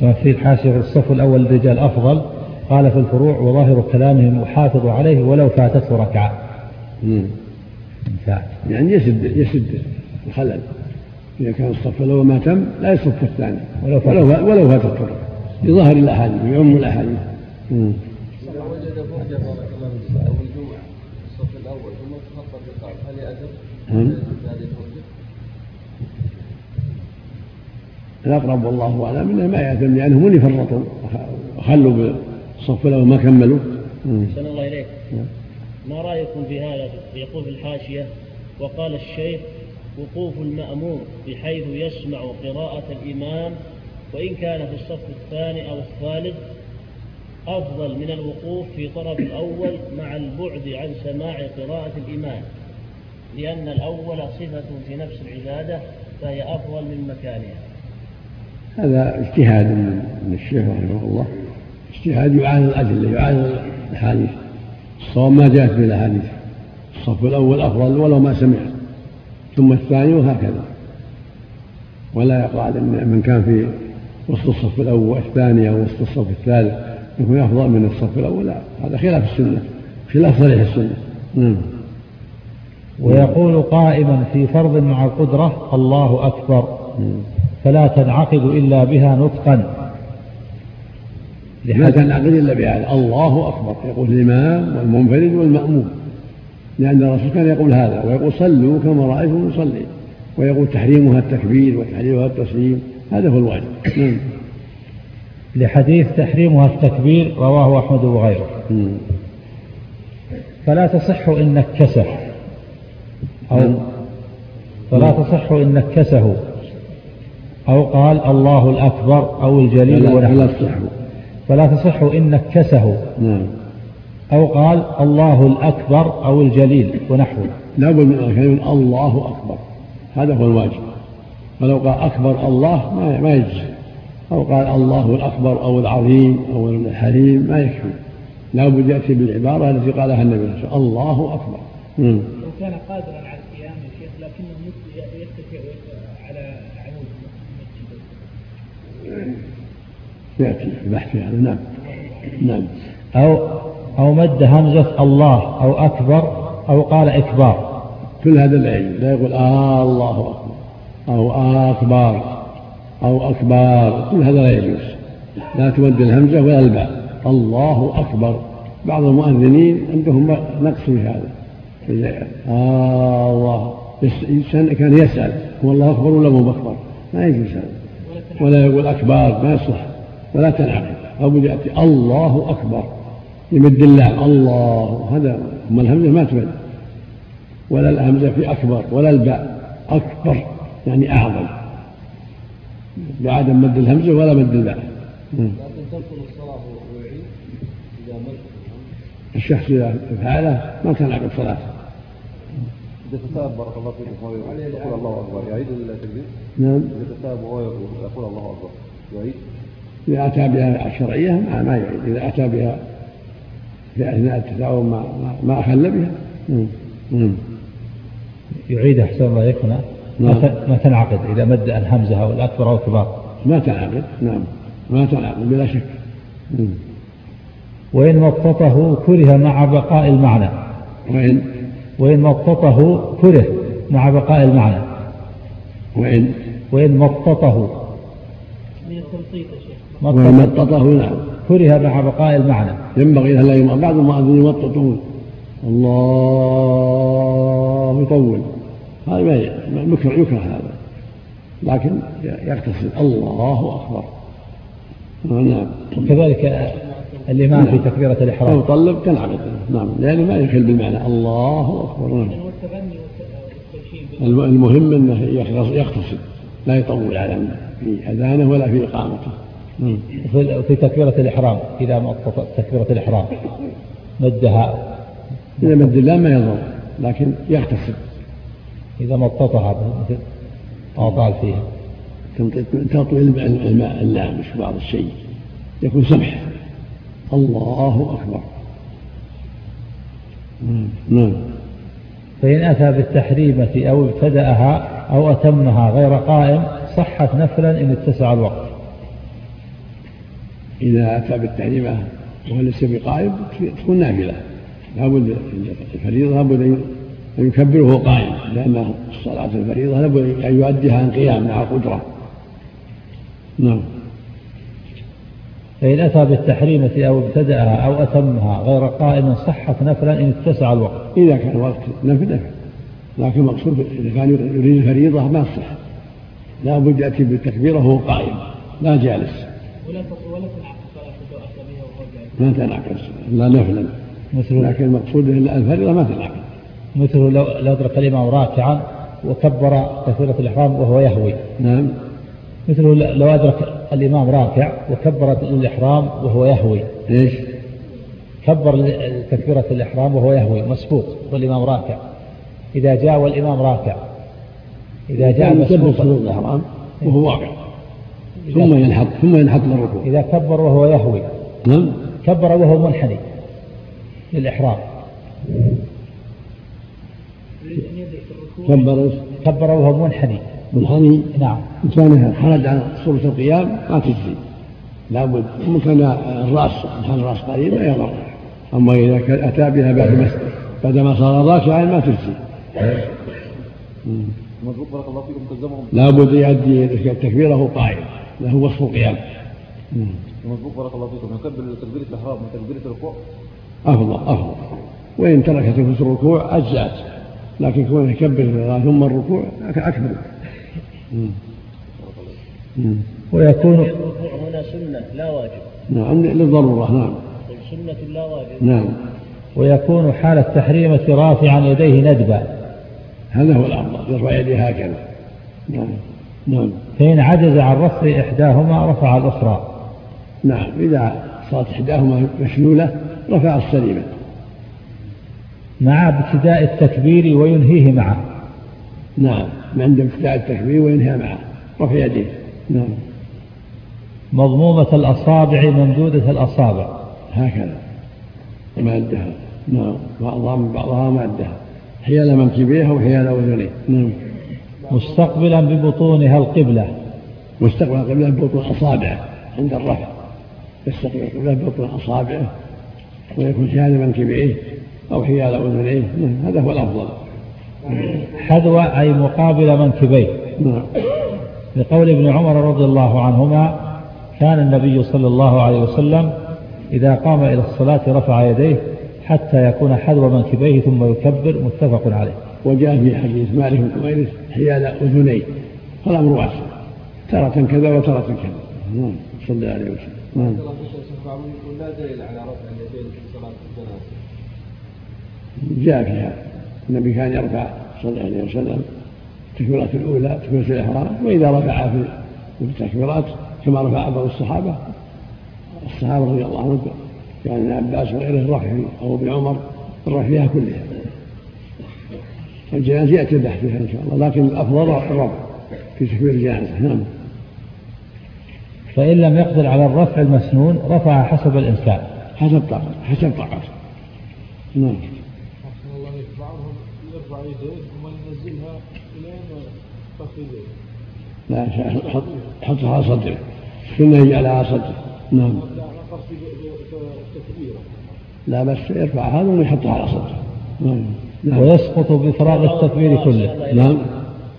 صح. في الحاشية الصف الأول للرجال أفضل. قال في الفروع وظاهر كلامهم وحافظوا عليه ولو فاتته ركعة. يعني يسد يسد الخلل. إذا كان الصف الأول ما تم لا يصف الثاني. ولو فات. ولو ولو فات الطرق بظاهر الأحاديث يعم الأحاديث. وجد فرجة بارك الله فيك أو الجمعة الصف الأول ثم تخطى الرقاب هل الفرجة؟ الأقرب والله أعلم أنه ما يأثم لأنهم من يفرطوا وخلوا بالصف الأول ما كملوا. أحسن الله إليك. نعم. ما رأيكم في هذا؟ يقول في الحاشية وقال الشيخ وقوف المأموم بحيث يسمع قراءة الإمام وإن كان في الصف الثاني أو الثالث أفضل من الوقوف في طرف الأول مع البعد عن سماع قراءة الإمام لأن الأول صفة في نفس العبادة فهي أفضل من مكانها. هذا اجتهاد من من الشيخ رحمه الله. اجتهاد يعارض الأدلة يعارض الأحاديث. الصواب ما جاءت به الأحاديث. الصف الأول أفضل ولو ما سمع ثم الثاني وهكذا. ولا يقال أن من كان في وسط الصف الأول الثاني أو وسط الصف الثالث يكون أفضل من الصف الأول. لا هذا خلاف السنة. خلاف صريح السنة. نعم. ويقول قائما في فرض مع القدرة الله أكبر. مم. فلا تنعقد إلا بها نطقا. ما تنعقد إلا بهذا. الله أكبر. يقول الإمام والمنفرد والمأموم. لأن الرسول كان يقول هذا ويقول صلوا كما رأيتم نصلي ويقول تحريمها التكبير وتحريمها التسليم. هذا هو الواجب. نعم. لحديث تحريمها التكبير رواه أحمد وغيره. مم. فلا تصح إن نكسه. أو فلا تصح إن نكسه. أو قال الله الأكبر أو الجليل فلا ونحوه. تصح. فلا تصح إن نكسه. نعم. أو قال الله الأكبر أو الجليل ونحوه. لابد من كلمة الله أكبر. هذا هو الواجب. ولو قال أكبر الله ما ما يجزي. أو قال الله الأكبر أو العظيم أو الحليم ما يكفي. لابد يأتي بالعبارة التي قالها النبي صلى الله عليه وسلم. الله أكبر. مم. لو كان قادرا على القيام يا شيخ لكنه يتكئ على عمود المسجد يأتي البحث في هذا. نعم. نعم. أو أو مد همزة الله أو أكبر أو قال إكبار. كل هذا لا يجوز. لا يقول آه الله أكبر أو أكبر أو أكبر. كل هذا لا يجوز. لا تمد الهمزة ولا الباء. الله أكبر. بعض المؤذنين عندهم نقص في هذا. آه الله كان يسأل هو الله أكبر ولا مو أكبر؟ ما يجوز هذا. ولا يقول أكبر ما يصلح. ولا تنعقد أو يأتي الله أكبر. يمد الله. الله. هذا أما الهمزة؟ ما تمد ولا الهمزة في أكبر ولا الباء. أكبر يعني أعظم. بعدم مد الهمزة ولا مد الباء. لكن الصلاة ويعيد إذا مد الشخص إذا فعله ما تنعقد صلاته إذا تتاب بارك الله فيكم يقول الله أكبر يعيد التكبير؟ نعم. إذا تتاب وهو يقول الله أكبر. يعيد؟ إذا أتى بها الشرعية ما, ما يعيد. إذا أتى بها في أثناء التثاؤب ما, ما أخل بها. مم. مم. يعيد أحسن الله يكون نعم. ما تنعقد إذا مد الهمزة أو الأكبر أو الكبار ما تنعقد. نعم. ما تنعقد بلا شك. مم. وإن مططه كره مع بقاء المعنى. وإن؟ وإن مططه كره مع بقاء المعنى. وإن؟ وإن مططه من التمطيط يا شيخ وإن مططه نعم كره مع بقاء المعنى ينبغي أن لا يمطط. بعض المؤذنين يمططون. الله يطول. هذا ما يكره يكره هذا. لكن يغتسل. الله أكبر. نعم. وكذلك الإمام في تكبيرة الإحرام. لو طلب تنعقد. نعم. لأنه ما يخل بالمعنى. الله أكبر. نعم. المهم أنه يغتسل. لا يطول على في أذانه ولا في إقامته. في تكبيرة الإحرام إذا مطط تكبيرة الإحرام. مدها. إذا مد الله ما يضر لكن يغتسل إذا مططها أطال فيها. تطويل الماء النامش بعض الشيء. يكون سمح. الله أكبر. نعم. فإن أتى بالتحريمة أو ابتدأها أو أتمها غير قائم صحت نفلا إن اتسع الوقت. إذا أتى بالتحريمة وهو ليس بقائم تكون نافلة. لابد الفريضة لابد أن يكبر وهو قائم لأن الصلاة الفريضة لابد أن يؤديها عن قيام مع قدرة نعم. فإن أتى بالتحريمة أو ابتدأها أو أتمها غير قائم صحت نفلا إن اتسع الوقت. إذا كان وقت نفل نفل. لكن المقصود إذا كان يريد الفريضة ما تصح لا بد يأتي بالتكبيرة وهو قائم لا جالس. ولا ولا تنعقد صلاته أتى ما تنعقد لا نفلا مثل لكن المقصود الفريضة ما تنعقد مثل لو لو أدرك الإمام راكعا وكبر تكبيرة الإحرام وهو يهوي. نعم. مثل لو أدرك الإمام راكع وكبر الإحرام وهو يهوي. ليش؟ كبر تكبيرة الإحرام وهو يهوي. مسبوق والإمام راكع. إذا جاء والإمام راكع. إذا جاء مسبوق الإحرام وهو واقع. ثم ينحط ثم ينحط للركوع. إذا كبر وهو يهوي. نعم. كبر وهو منحني للإحرام. كبر كبر وهو منحني. منحني؟ نعم. إن كان خرج عن صورة القيام ما تجزي. لابد إن كان الرأس كان الرأس قريب ما يضر. أما إذا أتى بها بعد ما بعد ما صار راكعا ما تجزي. مضبوط بارك الله فيكم تلزمهم. لابد يؤدي تكبيره قائم له وصف القيام مضبوط بارك الله فيكم. يكبر تكبيرة الإحرام وتكبيرة الركوع. أفضل أفضل وإن تركت في الركوع أجزأت. لكن كونه يكبر ثم الركوع أكبر. ويكون هنا سنة لا واجب. نعم للضرورة نعم. سنة لا واجب. نعم. ويكون حال التحريمة رافعا يديه ندبا هذا هو الأفضل يرفع يديه هكذا. نعم. نعم. فإن عجز عن رفع إحداهما رفع الأخرى. نعم إذا صارت إحداهما مشلولة رفع السليمة مع ابتداء التكبير وينهيه معه. نعم عند ابتداء التكبير وينهى معه. رفع يديه. نعم. مضمومة الأصابع ممدودة الأصابع. هكذا. مادها نعم بعضها من بعضها مادها حيال منكبيها وحيال أذنيه نعم. مستقبلا ببطونها القبلة. مستقبل القبلة ببطون أصابعه عند الرفع. القبلة ببطون أصابعه ويكون حيال منكبيه أو حيال أذنيه. نعم هذا هو الأفضل. حذو أي مقابل منكبيه. نعم. لقول ابن عمر رضي الله عنهما كان النبي صلى الله عليه وسلم إذا قام إلى الصلاة رفع يديه حتى يكون حذو منكبيه ثم يكبر متفق عليه. وجاء في حديث مالك بن حيال أذنيه فالأمر واسع تارة كذا وتارة كذا. نعم صلى الله عليه وسلم. نعم ولا دليل على رفع اليدين في صلاة الجنازة جاء فيها النبي كان يرفع صلى الله عليه وسلم التكبيرات الأولى تكبيرة الإحرام وإذا رفع في التكبيرات كما رفع بعض الصحابة. الصحابة رضي الله عنهم كان ابن عباس وغيره الرفع أو ابن عمر الرفع فيها كلها. الجنازة يأتي البحث فيها إن شاء الله لكن الأفضل الرفع في تكبير الجنازة. نعم. فإن لم يقدر على الرفع المسنون رفع حسب الإمكان حسب طاقته حسب طاقته. نعم. بعضهم يرفع يديه ثم ينزلها فخذيه لا حط حطها على صدره. السنة يجعلها على صدره. نعم. لا بس يرفع هذا ويحطها على صدره. نعم. نعم. ويسقط بفراغ التكبير كله. نعم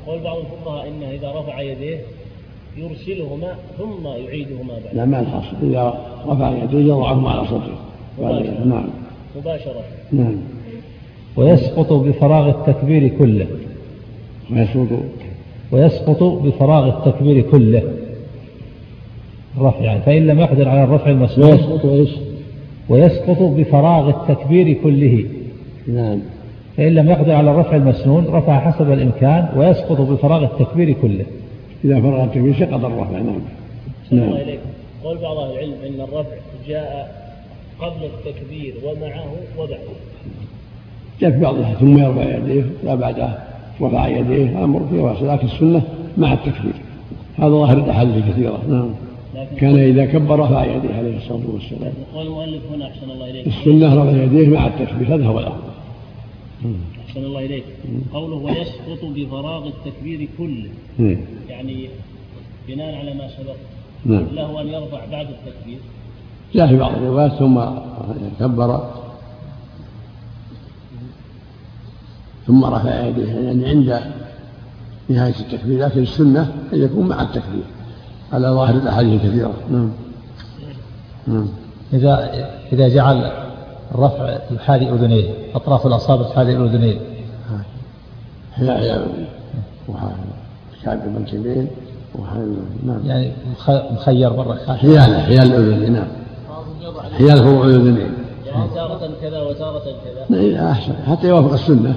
قول بعض الفقهاء انه اذا رفع يديه يرسلهما ثم يعيدهما بعد. لا ما الحاصل. إذا رفع يديه يضعهما على صدره. بعد- نعم. مباشرة. نعم. ويسقط بفراغ التكبير كله. ويسقط. ويسقط بفراغ التكبير كله. الرفع يعني فإن لم يقدر على الرفع المسنون ويسقط إيش؟ ويسقط بفراغ التكبير كله. نعم. فإن لم يقدر على الرفع المسنون رفع حسب الإمكان ويسقط بفراغ التكبير كله. إذا فرغ التكبير سقط الرفع نعم. نعم. قول بعض أهل العلم أن الرفع جاء قبل التكبير ومعه وبعده جاء في بعضها ثم يرفع يديه لا بعده رفع يديه أمر فيه واسع لكن السنة مع التكبير. هذا ظاهر الأحاديث كثيره نعم. كان إذا كبر رفع يديه عليه الصلاة والسلام. قال المؤلف هنا أحسن الله إليك. السنة رفع يديه مع التكبير. هذا هو الافضل أحسن الله إليك. قوله ويسقط بفراغ التكبير كله. مم. يعني بناء على ما سبق. نعم. له أن يرفع بعد التكبير. جاء في بعض الروايات ثم كبر. ثم رفع يديه يعني عند نهاية التكبير لكن السنة أن يكون مع التكبير. على ظاهر الأحاديث الكثيرة. نعم. نعم. إذا إذا جعل الرفع بحال أذنيه أطراف الأصابع بحال الأذنين حياء وكعب المنكبين وحال نعم. يعني مخ- مخير مرة حيال حيال الأذن نعم. حيال فروع الأذنين. يعني تارة كذا وتارة كذا. نعم، أحسن. حتى يوافق السنة.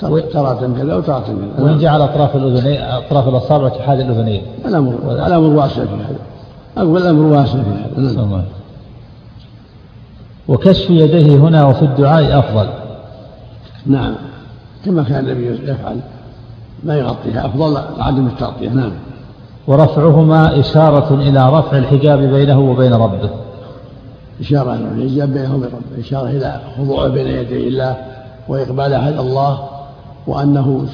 ترى تارة كذا وتارة كذا. وإن جعل أطراف الأذنين أطراف الأصابع بحال الأذنين. الأمر الأمر واسع في هذا. أقول الأمر واسع في هذا. نعم. وكشف يديه هنا وفي الدعاء أفضل. نعم. كما كان النبي يفعل ما يغطيها أفضل عدم التغطية. نعم. ورفعهما إشارة إلى رفع الحجاب بينه وبين ربه. إشارة إلى الحجاب بينه وبين ربه. إشارة إلى خضوعه بين يدي الله وإقباله على الله وأنه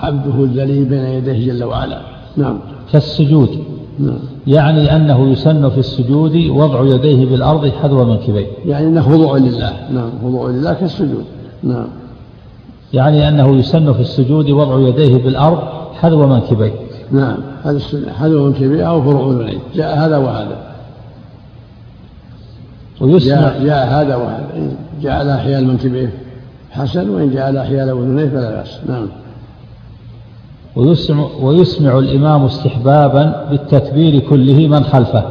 عبده الذليل بين يديه جل وعلا. نعم. كالسجود. يعني أنه يسن في السجود وضع يديه بالأرض حذو منكبيه. يعني أنه خضوع لله. نعم خضوع لله كالسجود نعم. يعني أنه يسن في السجود وضع يديه بالأرض حذو منكبيه. نعم هذا السنة حذو من كبير أو فروع أذنيه جاء هذا وهذا. ويسمع جاء, جاء هذا وهذا. إن جاء على حيال منكبيه حسن وإن جاء على حيال أذنيه فلا بأس. نعم. ويسمع, ويسمع الإمام استحبابا بالتكبير كله من خلفه.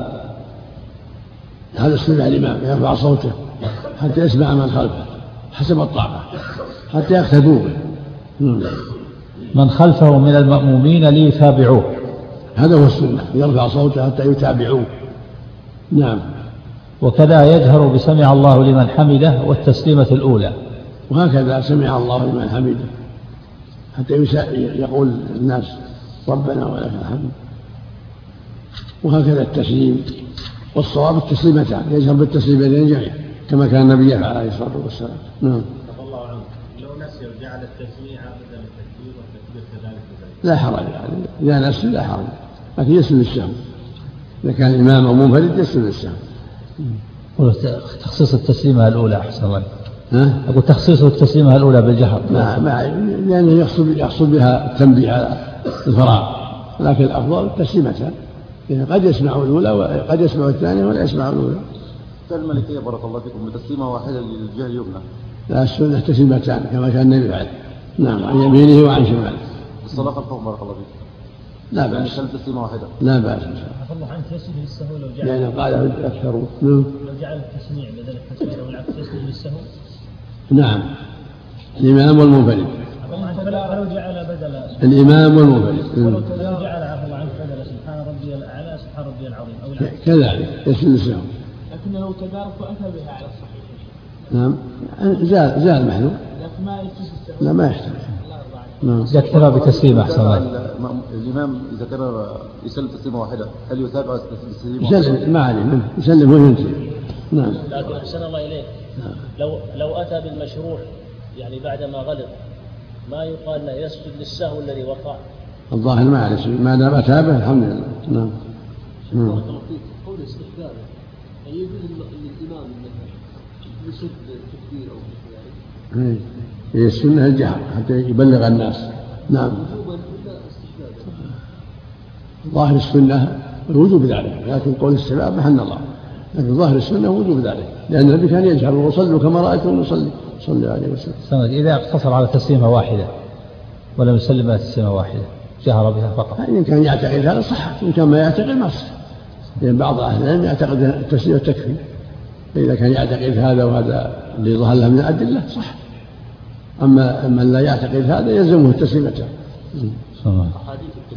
هذا استمع الإمام يرفع صوته حتى يسمع من خلفه حسب الطاقة حتى يقتدوا به. من خلفه من المأمومين ليتابعوه هذا هو السنة يرفع صوته حتى يتابعوه. نعم. وكذا يجهر بسمع الله لمن حمده والتسليمة الأولى. وهكذا سمع الله لمن حمده. حتى يقول الناس ربنا ولك الحمد. وهكذا التسليم. والصواب التسليمتان يجهر بالتسليمتين جميعا كما كان النبي عليه الصلاة والسلام. نعم. الله عنه. لو نسي جعل التسميع بدل التكبير والتكبير كذلك لا حرج يعني إذا نسي لا حرج. لكن يسلم السهم. إذا كان الامام أو منفرد يسلم السهم. تخصيص التسليمة الأولى أحسن الله؟ أقول تخصيص التسليمة الأولى بالجهر ما ما لأنه يقصد يقصد بها التنبيه على الفراغ لكن الأفضل التسليمتان يعني قد يسمع الأولى وقد يسمع الثانية ولا يسمع الأولى. الملكية بارك الله فيكم بتسليمة واحدة للجهة اليمنى. لا السنة تسليمتان كما كان النبي يفعل. نعم عن يمينه وعن شماله. الصلاة خلفهم بارك الله فيكم. لا بأس. كانت تسليمة واحدة. لا بأس إن شاء الله. الله عنك يسجد للسهو لو جعل يعني قال أكثر نعم. لو جعل التسميع بدل التسميع أو العكس يسجد للسهو نعم. الإمام والمنفرد. الإمام والمنفرد. ولو جعل عفى الله عنك بدل سبحان ربي الاعلى سبحان ربي العظيم أو العكس كذلك يسجد للسهو لكن لو تدارك وأتى بها على الصحيح. نعم. زال زال محذور لكن ما السهو لا ما يحتاج. نعم. يكتفى بتسليم أحسن الله. الإمام إذا كان يسلم تسليمة واحدة. هل يتابع التسليمة يسلم ما عليه يسلم وينتهي. نعم. لكن أحسن الله إليك. لو لو أتى بالمشروع يعني بعدما غلط ما يقال له يسجد للسهو الذي وقع. الظاهر ما عليه ما دام أتابه الحمد لله. نعم. نعم. قول استحبابه. يعني يجوز للإمام مثلا يسد التكبير أو مثل ذلك هي السنة الجهر حتى يبلغ الناس. نعم. ظاهر السنة الوجوب ذلك لكن قول السباب محل الله. لكن ظاهر السنة وجوب ذلك لأن النبي كان يجهر وصلوا كما رأيتم نصلي صلى عليه وسلم. إذا اقتصر على تسليمة واحدة ولم يسلم على تسليمة واحدة جهر بها فقط. إن كان يعتقد هذا صح إن كان ما يعتقد ما صح. لأن بعض أهل العلم يعتقد التسليمة تكفي فإذا كان يعتقد هذا وهذا اللي ظهر له من الأدلة صح. أما من لا يعتقد هذا يلزمه التسليمتان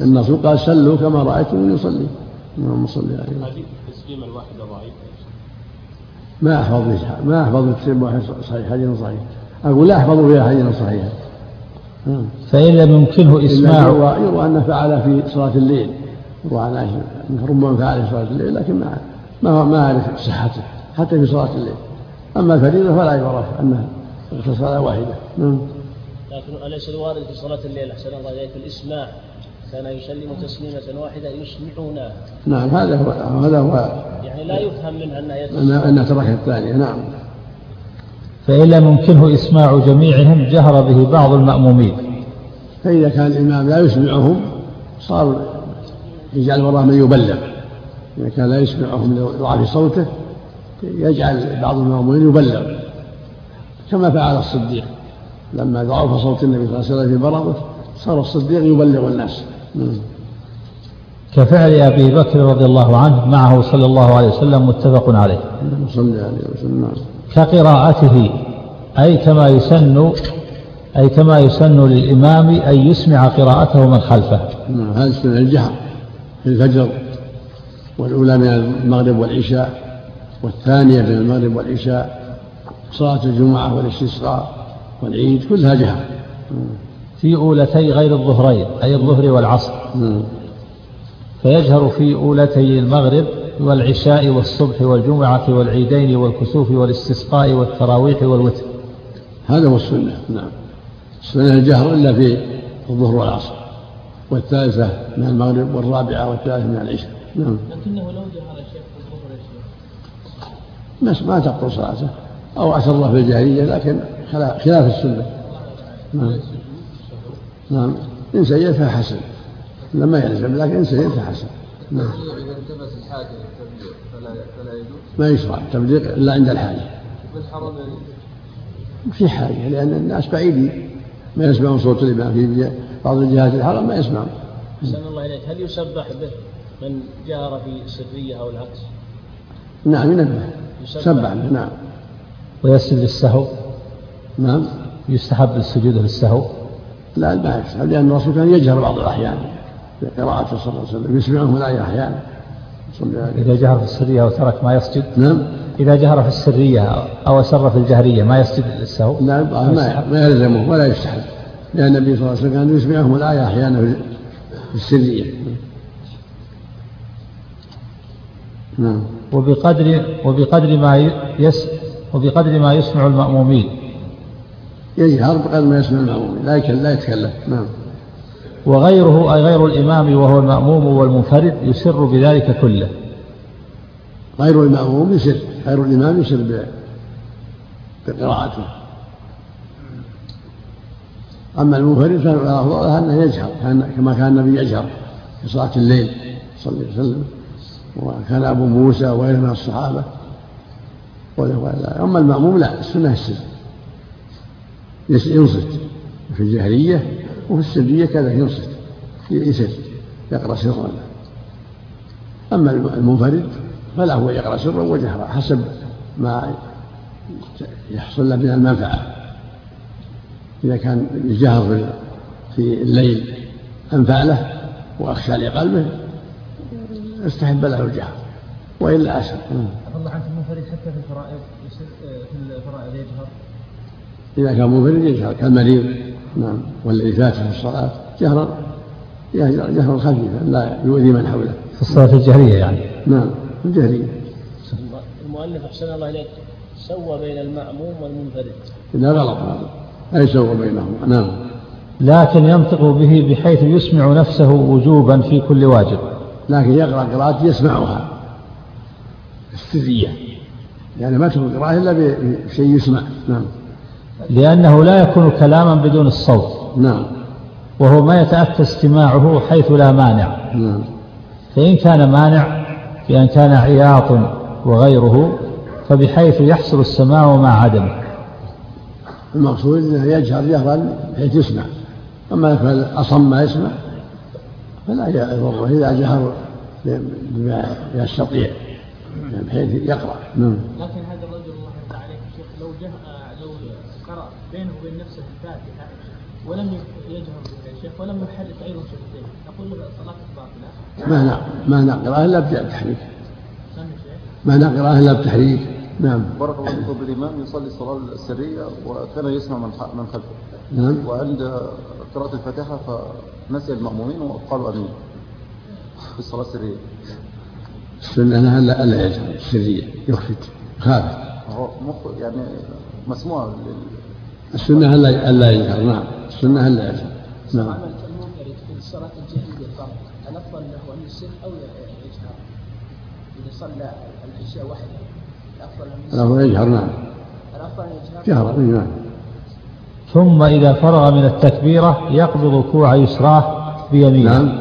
النص قال سلوا كما رأيتم يصلي اللهم صل عليه حديث التسليم الواحدة ضعيف ما أحفظ ما أحفظ التسليم واحد صحيح حديث صحيح. أقول لا أحفظ فيها حديث صحيحا فإن لم يمكنه إسماع. يروى, أنه فعل في صلاة الليل. يروى عن عائشة أنه ربما فعل في صلاة الليل لكن ما ما ما أعرف صحته حتى في صلاة الليل. أما الفريضة فلا يعرف أنها صلاة واحدة. نعم لكن أليس الوارد في صلاة الليل؟ أحسن الله إليك. الإسماع. كان يسلم تسليمة واحدة يسمعونها نعم هذا هو هذا هو. يعني لا يفهم منها أنها أنها ترك الثانية نعم. فإن لم يمكنه إسماع جميعهم جهر به بعض المأمومين. فإذا كان الإمام لا يسمعهم صار يجعل وراه من يبلغ. إذا كان لا يسمعهم لضعف صوته يجعل بعض المأمومين يبلغ. كما فعل الصديق. لما ضعف صوت النبي صلى الله عليه وسلم في مرضه صار الصديق يبلغ الناس. كفعل أبي بكر رضي الله عنه معه صلى الله عليه وسلم متفق عليه. صلى عليه وسلم كقراءته أي كما يسن أي كما يسن للإمام أن يسمع قراءته من خلفه. نعم هذا سنة الجهر في الفجر والأولى من المغرب والعشاء والثانية من المغرب والعشاء صلاة الجمعة والاستسقاء والعيد كلها جهر. في أولتي غير الظهرين أي الظهر والعصر. فيجهر في أولتي المغرب والعشاء والصبح والجمعة والعيدين والكسوف والاستسقاء والتراويح والوتر. هذا هو السنة. نعم. السنة الجهر إلا في الظهر والعصر. والثالثة من المغرب والرابعة والثالثة من العشاء. نعم. لكنه لو جهر الشيخ في الظهر ما ما تبطل صلاته. أو أسر في الجاهلية لكن خلاف السنة. نعم. نعم. إن سيد فحسن. لما يلزم لكن إن سيد فحسن. نعم. إذا التمس الحاجة للتبليغ فلا فلا يجوز؟ ما يشرع التبليغ إلا عند الحاجة. بالحرم في حاجة لأن الناس بعيدين ما يسمعون صوت الإمام. في بعض الجهات الحرم ما يسمعون. أحسن الله إليك. هل يسبح به من جهر في سرية أو العكس؟ نعم ينبه. يسبح. به نعم. ويسجد للسهو. نعم. يستحب السجود للسهو. لا ما يستحب لأن الرسول كان يجهر بعض الأحيان بقراءته صلى الله عليه وسلم يسمعه من أي أحيان. إذا جهر في السرية وترك ما يسجد؟ نعم. إذا جهر في السرية أو أسر في الجهرية ما يسجد للسهو لا ما ما يلزمه ولا يستحب لأن النبي صلى الله عليه وسلم كان يسمعهم الآية أحيانا في السرية. نعم. وبقدر وبقدر ما يس وبقدر ما يسمع المأمومين. يجهر بقدر ما يسمع المأمومين لا لا يتكلم. نعم. وغيره أي غير الإمام وهو المأموم والمنفرد يسر بذلك كله. غير المأموم يسر غير الإمام يسر بقراءته. أما المنفرد فالأفضل أنه يجهر كما كان النبي يجهر في صلاة الليل صلى الله عليه وسلم. وكان أبو موسى وغيره من الصحابة. أما المأموم لا السنة السر ينصت في الجهرية وفي السرية كذا ينصت يسر يقرأ سرا. أما المنفرد فلا هو يقرأ سرا وجهرا حسب ما يحصل له من المنفعة. إذا كان الجهر في الليل أنفع له وأخشى لقلبه استحب له الجهر وإلا أسهل الله عنك المنفرد حتى في الفرائض في الفرائض يجهر. إذا كان منفرد يجهر كالمريض نعم. والذي فات في الصلاة جهرا جهرا خفيفا لا يؤذي من حوله. في الصلاة الجهرية يعني. نعم الجهرية. المؤلف أحسن الله إليك سوى بين المأموم والمنفرد. لا غلط هذا لا يسوى بينهم نعم. لكن ينطق به بحيث يسمع نفسه وجوبا في كل واجب. لكن يقرأ قراءة يسمعها. السرية. يعني ما تكون قراءة إلا بشيء يسمع. نعم. لأنه لا يكون كلاما بدون الصوت. نعم. وهو ما يتأتى استماعه حيث لا مانع. نعم. فإن كان مانع بأن كان عياط وغيره فبحيث يحصل السماع مع عدمه. المقصود إنه يجهر جهرا بحيث يسمع. أما اصم ما يسمع فلا يضره إذا جهر بما يستطيع بحيث يقرأ. نعم. لكن هذا الرجل الله يرضى عليه لو جه لو قرا بينه وبين نفسه الفاتحة. ولم يجهر بالشيخ ولم يحرك أيضا شفتيه نقول له صلاتك باطله ما نعم ما نقرا الا بتحريك ما نقرا الا بتحريك نعم. بارك الله فيكم. بالإمام يصلي الصلاة السرية وكان يسمع من من خلفه. نعم. وعند قراءة الفاتحة فنسي المأمومين وقالوا أمين. في الصلاة السرية. السنة أنها ألا ألا يجهر. السرية يخفت. خافت. هو مخ يعني مسموع لل... السنة ألا ألا يجهر نعم. السنة ألا يجهر نعم. الصلاة الجهرية فرض الأفضل له أن يسر أو يجهر؟ إذا صلى العشاء وحده الأفضل يجهر نعم. الأفضل يجهر؟ جهرا نعم. ثم إذا فرغ من التكبيرة يقبض كوع يسراه بيمينه. نعم.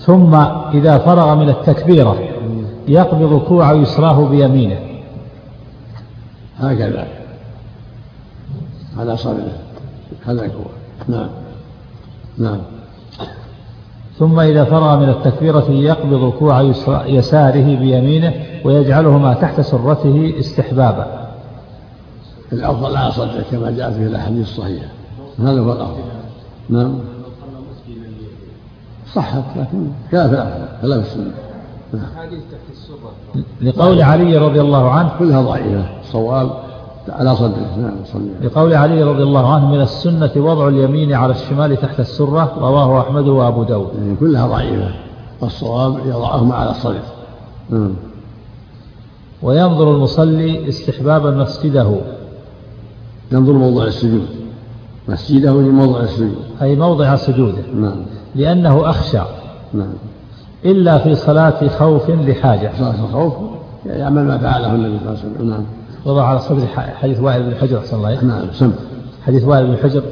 ثم إذا فرغ من التكبيرة يقبض كوع يسراه بيمينه. هكذا. على صدره هذا هو. نعم. نعم. ثم إذا فرغ من التكبيرة يقبض كوع يساره بيمينه ويجعلهما تحت سرته استحبابا. الأفضل على صدره كما جاء في الأحاديث الصحيحة. هذا هو الأفضل. نعم. صحت لكن كان في الأفضل فلا في السنة. السرة لقول علي رضي الله عنه كلها ضعيفة. الصواب على صدره. نعم صلي. لقول علي رضي الله عنه من السنة وضع اليمين على الشمال تحت السرة رواه أحمد وأبو داود. يعني كلها ضعيفة. والصواب يضعهما على الصدر. نعم. وينظر المصلي استحبابا مسجده. ينظر موضع السجود. مسجده في موضع السجود. أي موضع سجوده. نعم. لأنه أخشى. نعم. إلا في صلاة خوف لحاجة. صلاة الخوف يعمل ما فعله النبي صلى الله عليه وسلم. نعم. وضع على صدر حديث وائل بن حجر أحسن الله نعم سم. حديث وائل بن حجر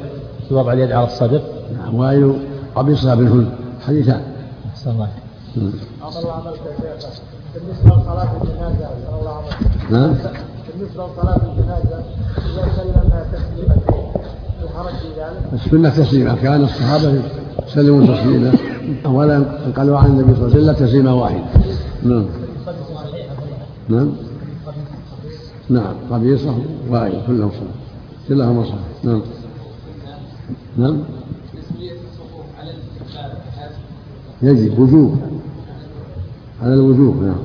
في وضع اليد على الصدر نعم وائل قبيصة بن هند. حديثان. أحسن الله نعم. الله عملك يا شيخ بالنسبة لصلاة الجنازة الله عملك نعم. بالنسبة لصلاة الجنازة إذا سلم تسليمتين الحرج في ذلك؟ السنة تسليما. كان الصحابة يسلمون تسليما. ولا قالوا عن النبي صلى الله عليه وسلم تسليما واحدا نعم. نعم. نعم قبيصة وائل كلهم صلاة كلهم صلاة نعم. نعم. يجب وجوب. على الوجوب نعم.